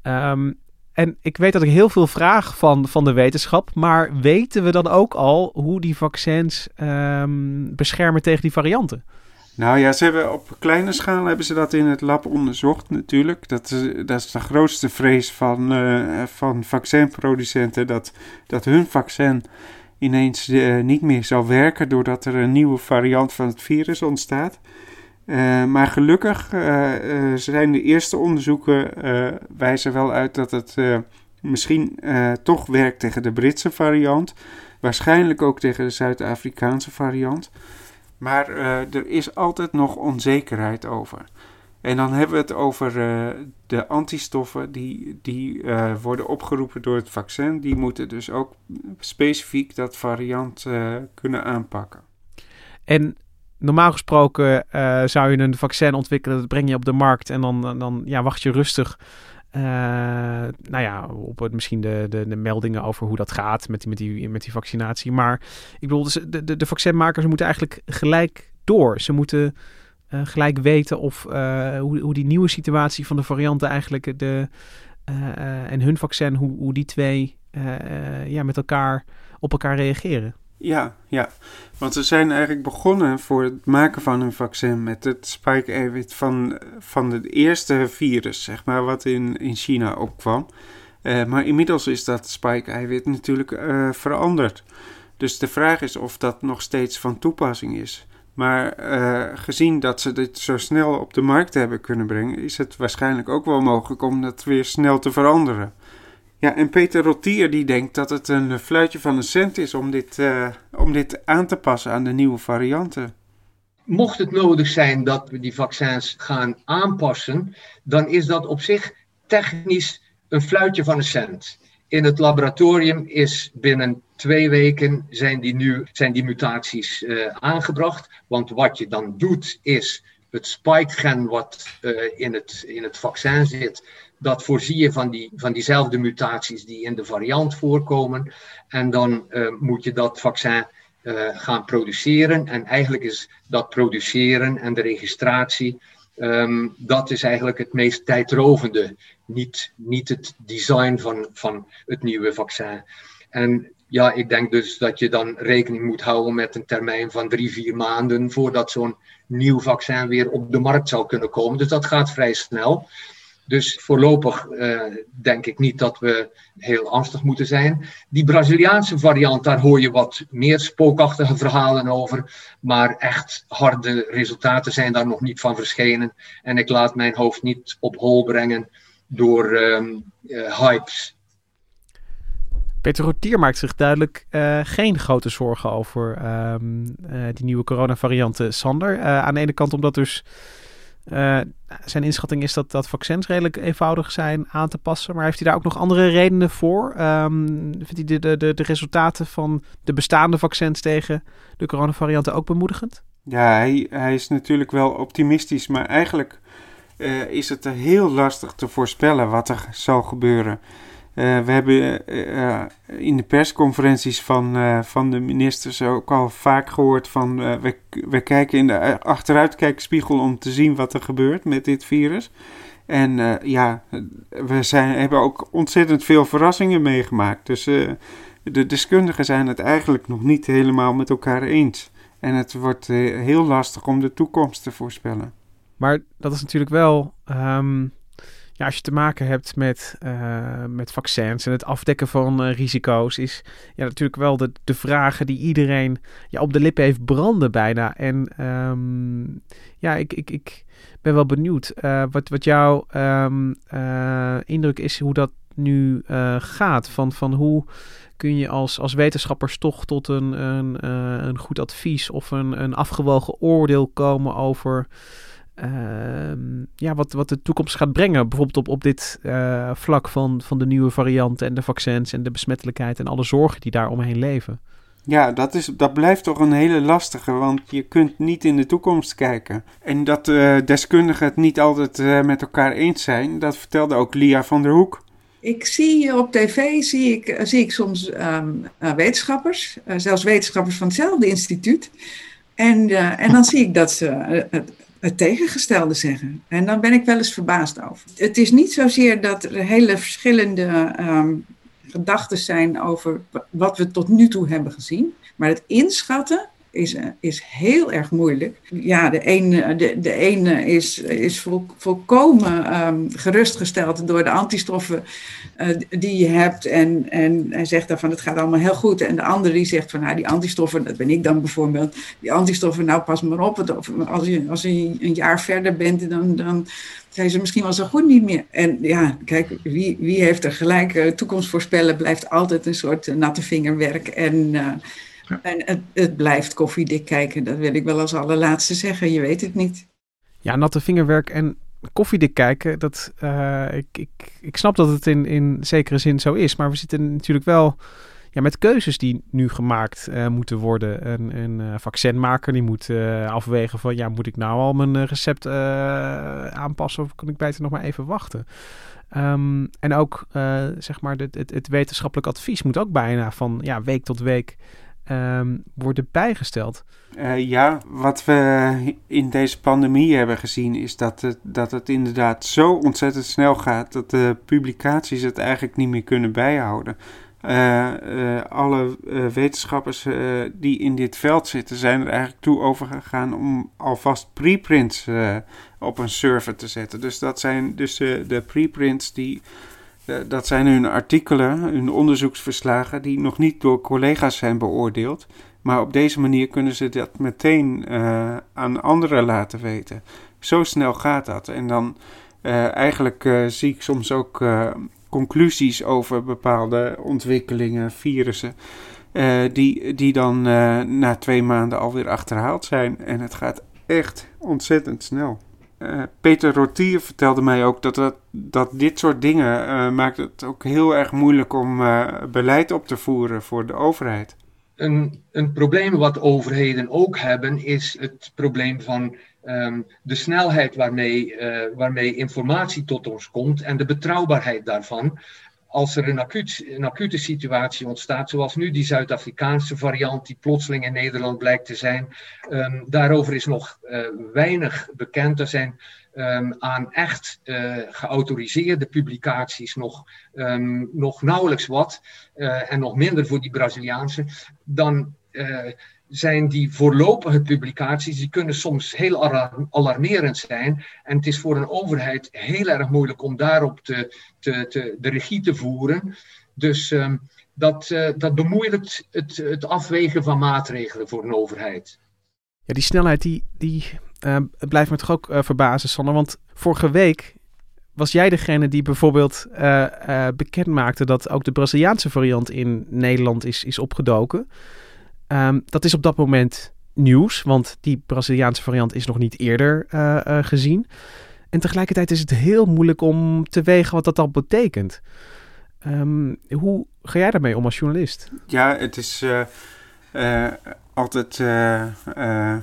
Um, en ik weet dat ik heel veel vraag van, van de wetenschap. Maar weten we dan ook al hoe die vaccins um, beschermen tegen die varianten? Nou ja, ze hebben op kleine schaal hebben ze dat in het lab onderzocht natuurlijk. Dat is, dat is de grootste vrees van, uh, van vaccinproducenten. Dat, dat hun vaccin ineens uh, niet meer zal werken doordat er een nieuwe variant van het virus ontstaat. Uh, maar gelukkig zijn de eerste onderzoeken wijzen wel uit dat het misschien toch werkt tegen de Britse variant. Waarschijnlijk ook tegen de Zuid-Afrikaanse variant. Maar er is altijd nog onzekerheid over. En dan hebben we het over uh, de antistoffen die, die uh, worden opgeroepen door het vaccin. Die moeten dus ook specifiek dat variant kunnen aanpakken. En normaal gesproken zou je een vaccin ontwikkelen, dat breng je op de markt en dan, dan ja, wacht je rustig. Nou ja, op het, misschien de, de, de, meldingen over hoe dat gaat met die, met die, met die vaccinatie. Maar ik bedoel, dus de, de, de vaccinmakers moeten eigenlijk gelijk door. Ze moeten uh, gelijk weten of uh, hoe, hoe die nieuwe situatie van de varianten eigenlijk de, en hun vaccin, hoe, hoe die twee ja, met elkaar op elkaar reageren. Ja, ja. Want ze zijn eigenlijk begonnen voor het maken van een vaccin met het spike-eiwit van, van het eerste virus, zeg maar, wat in, in China opkwam. maar inmiddels is dat spike-eiwit natuurlijk veranderd. Dus de vraag is of dat nog steeds van toepassing is. Maar uh, gezien dat ze dit zo snel op de markt hebben kunnen brengen, is het waarschijnlijk ook wel mogelijk om dat weer snel te veranderen. Ja, en Peter Rotier die denkt dat het een fluitje van een cent is om dit, uh, om dit aan te passen aan de nieuwe varianten. Mocht het nodig zijn dat we die vaccins gaan aanpassen, dan is dat op zich technisch een fluitje van een cent. In het laboratorium is binnen twee weken zijn die, nu, zijn die mutaties uh, aangebracht. Want wat je dan doet is het spike-gen wat uh, in, het, in het vaccin zit, dat voorzie je van, die, van diezelfde mutaties die in de variant voorkomen. En dan uh, moet je dat vaccin gaan produceren. En eigenlijk is dat produceren en de registratie Um, dat is eigenlijk het meest tijdrovende, niet, niet het design van, van het nieuwe vaccin. En ja, ik denk dus dat je dan rekening moet houden met een termijn van drie, vier maanden voordat zo'n nieuw vaccin weer op de markt zou kunnen komen. Dus dat gaat vrij snel. Dus voorlopig uh, denk ik niet dat we heel angstig moeten zijn. Die Braziliaanse variant, daar hoor je wat meer spookachtige verhalen over. Maar echt harde resultaten zijn daar nog niet van verschenen. En ik laat mijn hoofd niet op hol brengen door um, uh, hypes. Peter Rotier maakt zich duidelijk uh, geen grote zorgen over um, die nieuwe coronavarianten. Sander, aan de ene kant omdat dus zijn inschatting is dat, dat vaccins redelijk eenvoudig zijn aan te passen. Maar heeft hij daar ook nog andere redenen voor? Um, vindt hij de, de, de, resultaten van de bestaande vaccins tegen de coronavarianten ook bemoedigend? Ja, hij, hij is natuurlijk wel optimistisch. Maar eigenlijk uh, is het heel lastig te voorspellen wat er zal gebeuren. Uh, we hebben uh, in de persconferenties van, van de ministers ook al vaak gehoord van we, we kijken in de achteruitkijkspiegel om te zien wat er gebeurt met dit virus. En ja, we zijn, hebben ook ontzettend veel verrassingen meegemaakt. Dus de deskundigen zijn het eigenlijk nog niet helemaal met elkaar eens. En het wordt heel lastig om de toekomst te voorspellen. Maar dat is natuurlijk wel. Um als je te maken hebt met, uh, met vaccins en het afdekken van uh, risico's, is ja, natuurlijk wel de, de vragen die iedereen ja, op de lippen heeft branden bijna. En um, ja, ik, ik, ik ben wel benieuwd uh, wat, wat jouw um, indruk is hoe dat nu gaat. Van, van hoe kun je als, als wetenschappers toch tot een, een, een goed advies of een, een afgewogen oordeel komen over ja, wat, wat de toekomst gaat brengen. Bijvoorbeeld op, op dit uh, vlak van, van de nieuwe varianten en de vaccins en de besmettelijkheid en alle zorgen die daar omheen leven. Ja, dat, is, dat blijft toch een hele lastige, want je kunt niet in de toekomst kijken. En dat uh, deskundigen het niet altijd uh, met elkaar eens zijn, dat vertelde ook Lia van der Hoek. Ik zie op tv zie ik, eh, zie ik soms um, uh, wetenschappers, zelfs wetenschappers van hetzelfde instituut. En, en dan zie ik dat ze het, tegengestelde zeggen. En dan ben ik wel eens verbaasd over. Het is niet zozeer dat er hele verschillende um, gedachten zijn over wat we tot nu toe hebben gezien. Maar het inschatten is, is heel erg moeilijk. Ja, de ene, de, de is, is vol, volkomen um, gerustgesteld door de antistoffen uh, die je hebt. En, en hij zegt daarvan, het gaat allemaal heel goed. En de andere die zegt van, nou, die antistoffen, dat ben ik dan bijvoorbeeld. Die antistoffen, nou pas maar op. Als je, als je een jaar verder bent, dan, dan zijn ze misschien wel zo goed niet meer. En ja, kijk, wie, wie heeft er gelijk? Uh, toekomst voorspellen blijft altijd een soort uh, natte vingerwerk. En... en het, het, blijft koffiedik kijken, dat wil ik wel als allerlaatste zeggen. Je weet het niet. Ja, natte vingerwerk en koffiedik kijken, dat, uh, ik, ik, ik snap dat het in, in zekere zin zo is. Maar we zitten natuurlijk wel ja, met keuzes die nu gemaakt uh, moeten worden. Een, een uh, vaccinmaker die moet afwegen van, ja, moet ik nou al mijn recept aanpassen of kan ik beter nog maar even wachten? Um, en ook, zeg maar, het, het, het wetenschappelijk advies moet ook bijna van ja, week tot week um, worden bijgesteld. Uh, ja, wat we in deze pandemie hebben gezien is dat het, dat het inderdaad zo ontzettend snel gaat dat de publicaties het eigenlijk niet meer kunnen bijhouden. Uh, uh, alle wetenschappers die in dit veld zitten zijn er eigenlijk toe overgegaan om alvast preprints op een server te zetten. Dus dat zijn dus de preprints die eh, dat zijn hun artikelen, hun onderzoeksverslagen, die nog niet door collega's zijn beoordeeld. Maar op deze manier kunnen ze dat meteen uh, aan anderen laten weten. Zo snel gaat dat. En dan uh, eigenlijk zie ik soms ook conclusies over bepaalde ontwikkelingen, virussen. die, die dan na twee maanden alweer achterhaald zijn. En het gaat echt ontzettend snel. Uh, Peter Rotier vertelde mij ook dat, dat, dit soort dingen uh, maakt het ook heel erg moeilijk om uh, beleid op te voeren voor de overheid. Een, een probleem wat overheden ook hebben is het probleem van um, de snelheid waarmee, waarmee informatie tot ons komt en de betrouwbaarheid daarvan als er een, acuut, een, acute situatie ontstaat, zoals nu die Zuid-Afrikaanse variant, die plotseling in Nederland blijkt te zijn, um, daarover is nog uh, weinig bekend. Er zijn um, aan echt uh, geautoriseerde publicaties nog, um, nog nauwelijks wat, uh, en nog minder voor die Braziliaanse, dan zijn die voorlopige publicaties, die kunnen soms heel alarmerend zijn. En het is voor een overheid heel erg moeilijk om daarop te, te, de regie te voeren. Dus um, dat, uh, dat bemoeilijkt het, het afwegen van maatregelen voor een overheid. Ja, die snelheid die, die uh, blijft me toch ook uh, verbazen, Sanne. Want vorige week was jij degene die bijvoorbeeld bekend maakte dat ook de Braziliaanse variant in Nederland is, is opgedoken. Um, dat is op dat moment nieuws, want die Braziliaanse variant is nog niet eerder uh, uh, gezien. En tegelijkertijd is het heel moeilijk om te wegen wat dat al betekent. Um, hoe ga jij daarmee om als journalist? Ja, het is uh, altijd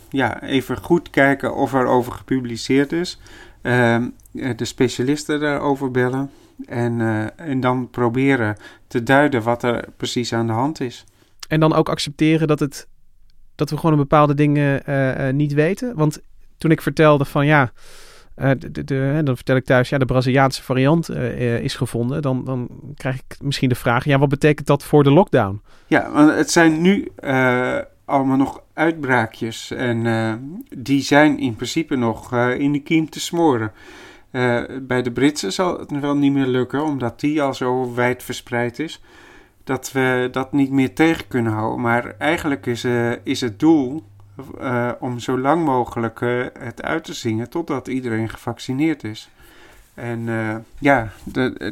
ja, even goed kijken of er over gepubliceerd is. Ehm, de specialisten daarover bellen. En, en dan proberen te duiden wat er precies aan de hand is. En dan ook accepteren dat, het, dat we gewoon een bepaalde dingen uh, uh, niet weten. Want toen ik vertelde van ja, uh, de, de, dan vertel ik thuis, ja, de Braziliaanse variant is gevonden. Dan, dan krijg ik misschien de vraag, ja, wat betekent dat voor de lockdown? Ja, want het zijn nu allemaal nog uitbraakjes. En die zijn in principe nog in de kiem te smoren. bij de Britsen zal het wel niet meer lukken, omdat die al zo wijd verspreid is dat we dat niet meer tegen kunnen houden. Maar eigenlijk is, uh, is het doel uh, om zo lang mogelijk uh, het uit te zingen totdat iedereen gevaccineerd is. En ja,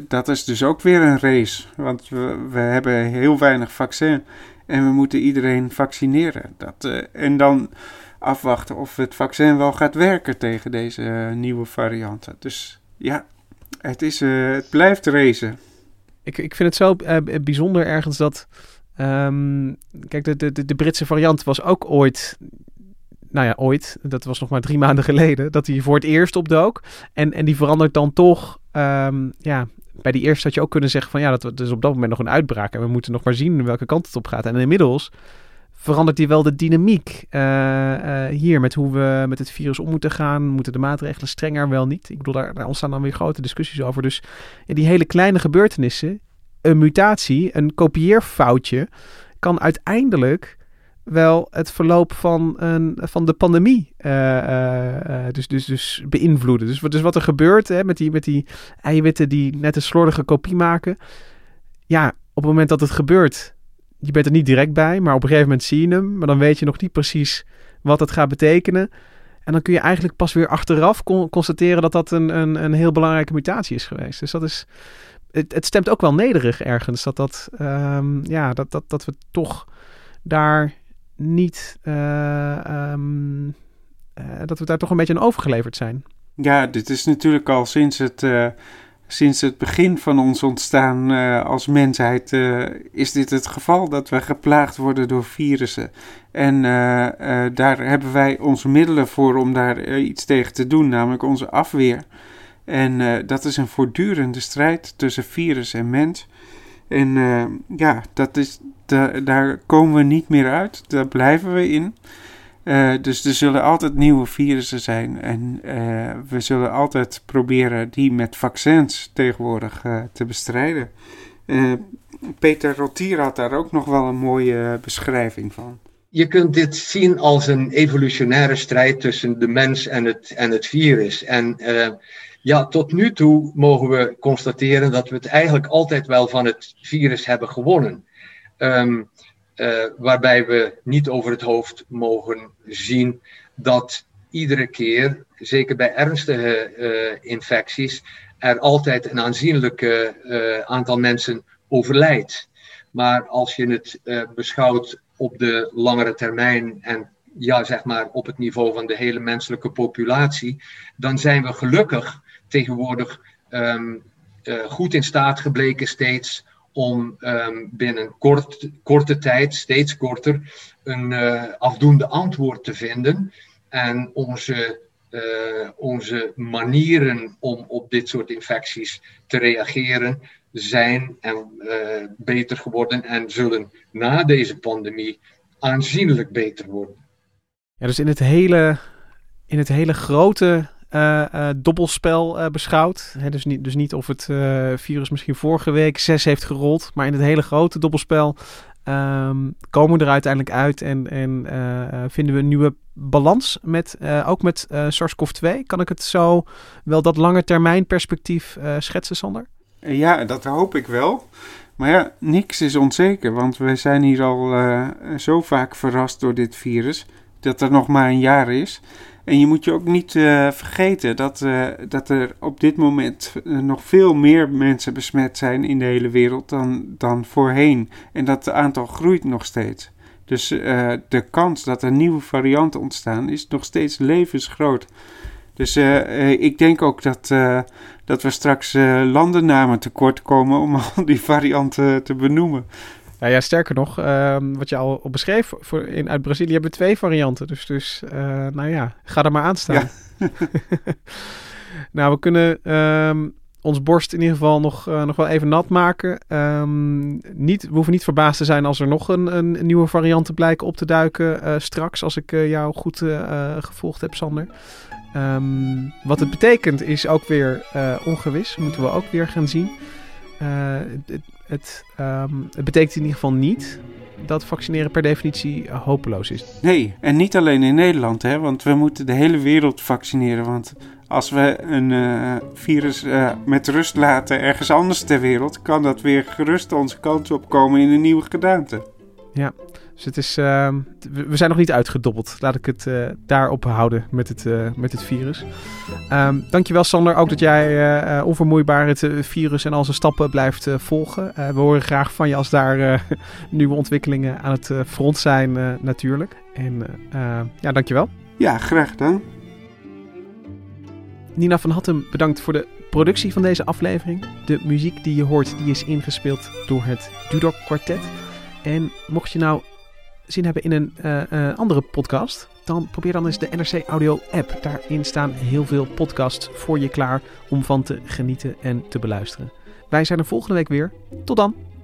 dat is dus ook weer een race. Want we, we, hebben heel weinig vaccin en we moeten iedereen vaccineren. Dat, en dan afwachten of het vaccin wel gaat werken tegen deze nieuwe varianten. Dus ja, het, is, het blijft racen ik, ik vind het zo uh, bijzonder ergens dat Ehm, kijk, de, de, de Britse variant was ook ooit nou ja, ooit, dat was nog maar drie maanden geleden, dat hij voor het eerst opdook. En, en die verandert dan toch, ehm, ja, bij die eerste had je ook kunnen zeggen van ja, dat is op dat moment nog een uitbraak en we moeten nog maar zien welke kant het op gaat. En inmiddels verandert die wel de dynamiek uh, uh, hier met hoe we met het virus om moeten gaan. Moeten de maatregelen strenger, wel niet? Ik bedoel, daar, ontstaan dan weer grote discussies over. Dus die hele kleine gebeurtenissen, een mutatie, een kopieerfoutje, kan uiteindelijk wel het verloop van, een, van de pandemie uh, dus, dus, dus beïnvloeden. Dus, dus wat er gebeurt hè, met, die, met die eiwitten die net een slordige kopie maken. Ja, op het moment dat het gebeurt, je bent er niet direct bij, maar op een gegeven moment zie je hem. Maar dan weet je nog niet precies wat het gaat betekenen. En dan kun je eigenlijk pas weer achteraf constateren dat dat een, een, een heel belangrijke mutatie is geweest. Dus dat is. Het, het stemt ook wel nederig ergens. Dat, dat, um, ja, dat, dat, dat we toch daar niet. Uh, um, uh, dat we daar toch een beetje aan overgeleverd zijn. Ja, dit is natuurlijk al sinds het, uh, sinds het begin van ons ontstaan als mensheid. is dit het geval dat we geplaagd worden door virussen. En daar hebben wij onze middelen voor om daar iets tegen te doen, namelijk onze afweer. En dat is een voortdurende strijd tussen virus en mens. En ja, dat is, daar komen we niet meer uit. Daar blijven we in. Uh, dus er zullen altijd nieuwe virussen zijn. En uh, we zullen altijd proberen die met vaccins tegenwoordig uh, te bestrijden. Peter Rotier had daar ook nog wel een mooie beschrijving van. Je kunt dit zien als een evolutionaire strijd tussen de mens en het, en het virus. En ja, tot nu toe mogen we constateren dat we het eigenlijk altijd wel van het virus hebben gewonnen. Um, waarbij we niet over het hoofd mogen zien dat iedere keer, zeker bij ernstige uh, infecties, er altijd een aanzienlijk uh, aantal mensen overlijdt. Maar als je het beschouwt op de langere termijn en ja, zeg maar op het niveau van de hele menselijke populatie, dan zijn we gelukkig tegenwoordig um, goed in staat gebleken steeds om um, binnen kort, korte tijd, steeds korter, een uh, afdoende antwoord te vinden. En onze, uh, onze manieren om op dit soort infecties te reageren zijn en, uh, beter geworden en zullen na deze pandemie aanzienlijk beter worden. Ja, dus in het hele, in het hele grote dobbelspel uh, beschouwd. Dus, niet, dus niet of het virus misschien vorige week zes heeft gerold, maar in het hele grote dobbelspel um, komen we er uiteindelijk uit en, en vinden we een nieuwe balans met, ook met SARS-CoV-2. Kan ik het zo wel dat lange termijn perspectief schetsen, Sander? Ja, dat hoop ik wel. Maar ja, niks is onzeker, want we zijn hier al zo vaak verrast door dit virus dat er nog maar een jaar is. En je moet je ook niet uh, vergeten dat, uh, dat er op dit moment uh, nog veel meer mensen besmet zijn in de hele wereld dan, dan voorheen. En dat het aantal groeit nog steeds. Dus de kans dat er nieuwe varianten ontstaan is nog steeds levensgroot. Dus ik denk ook dat, dat we straks landennamen tekort komen om al die varianten te benoemen. Nou ja, sterker nog, ehm, wat je al beschreef, voor in, uit Brazilië hebben we twee varianten. Dus, dus uh, nou ja, ga er maar aan staan. Ja. nou, we kunnen um, ons borst in ieder geval nog, uh, nog wel even nat maken. Um, niet, we hoeven niet verbaasd te zijn als er nog een, een nieuwe varianten blijken op te duiken uh, straks. Als ik jou goed gevolgd heb, Sander. wat het betekent is ook weer ongewis. Moeten we ook weer gaan zien. Het, het, um, het betekent in ieder geval niet dat vaccineren per definitie hopeloos is. Nee, en niet alleen in Nederland, hè, want we moeten de hele wereld vaccineren. Want als we een uh, virus uh, met rust laten ergens anders ter wereld, kan dat weer gerust onze kant opkomen in een nieuwe gedaante. Ja, dus het is, uh, we zijn nog niet uitgedobbeld. Laat ik het uh, daarop houden met het, uh, met het virus. Um, dankjewel Sander, ook dat jij uh, onvermoeibaar het virus en al zijn stappen blijft volgen. we horen graag van je als daar nieuwe ontwikkelingen aan het front zijn natuurlijk. En ja, dankjewel. Ja, graag gedaan. Nina van Hattem, bedankt voor de productie van deze aflevering. De muziek die je hoort, die is ingespeeld door het Dudok Quartet. En mocht je nou zin hebben in een uh, andere podcast, dan probeer dan eens de NRC Audio app. Daarin staan heel veel podcasts voor je klaar om van te genieten en te beluisteren. Wij zijn er volgende week weer. Tot dan!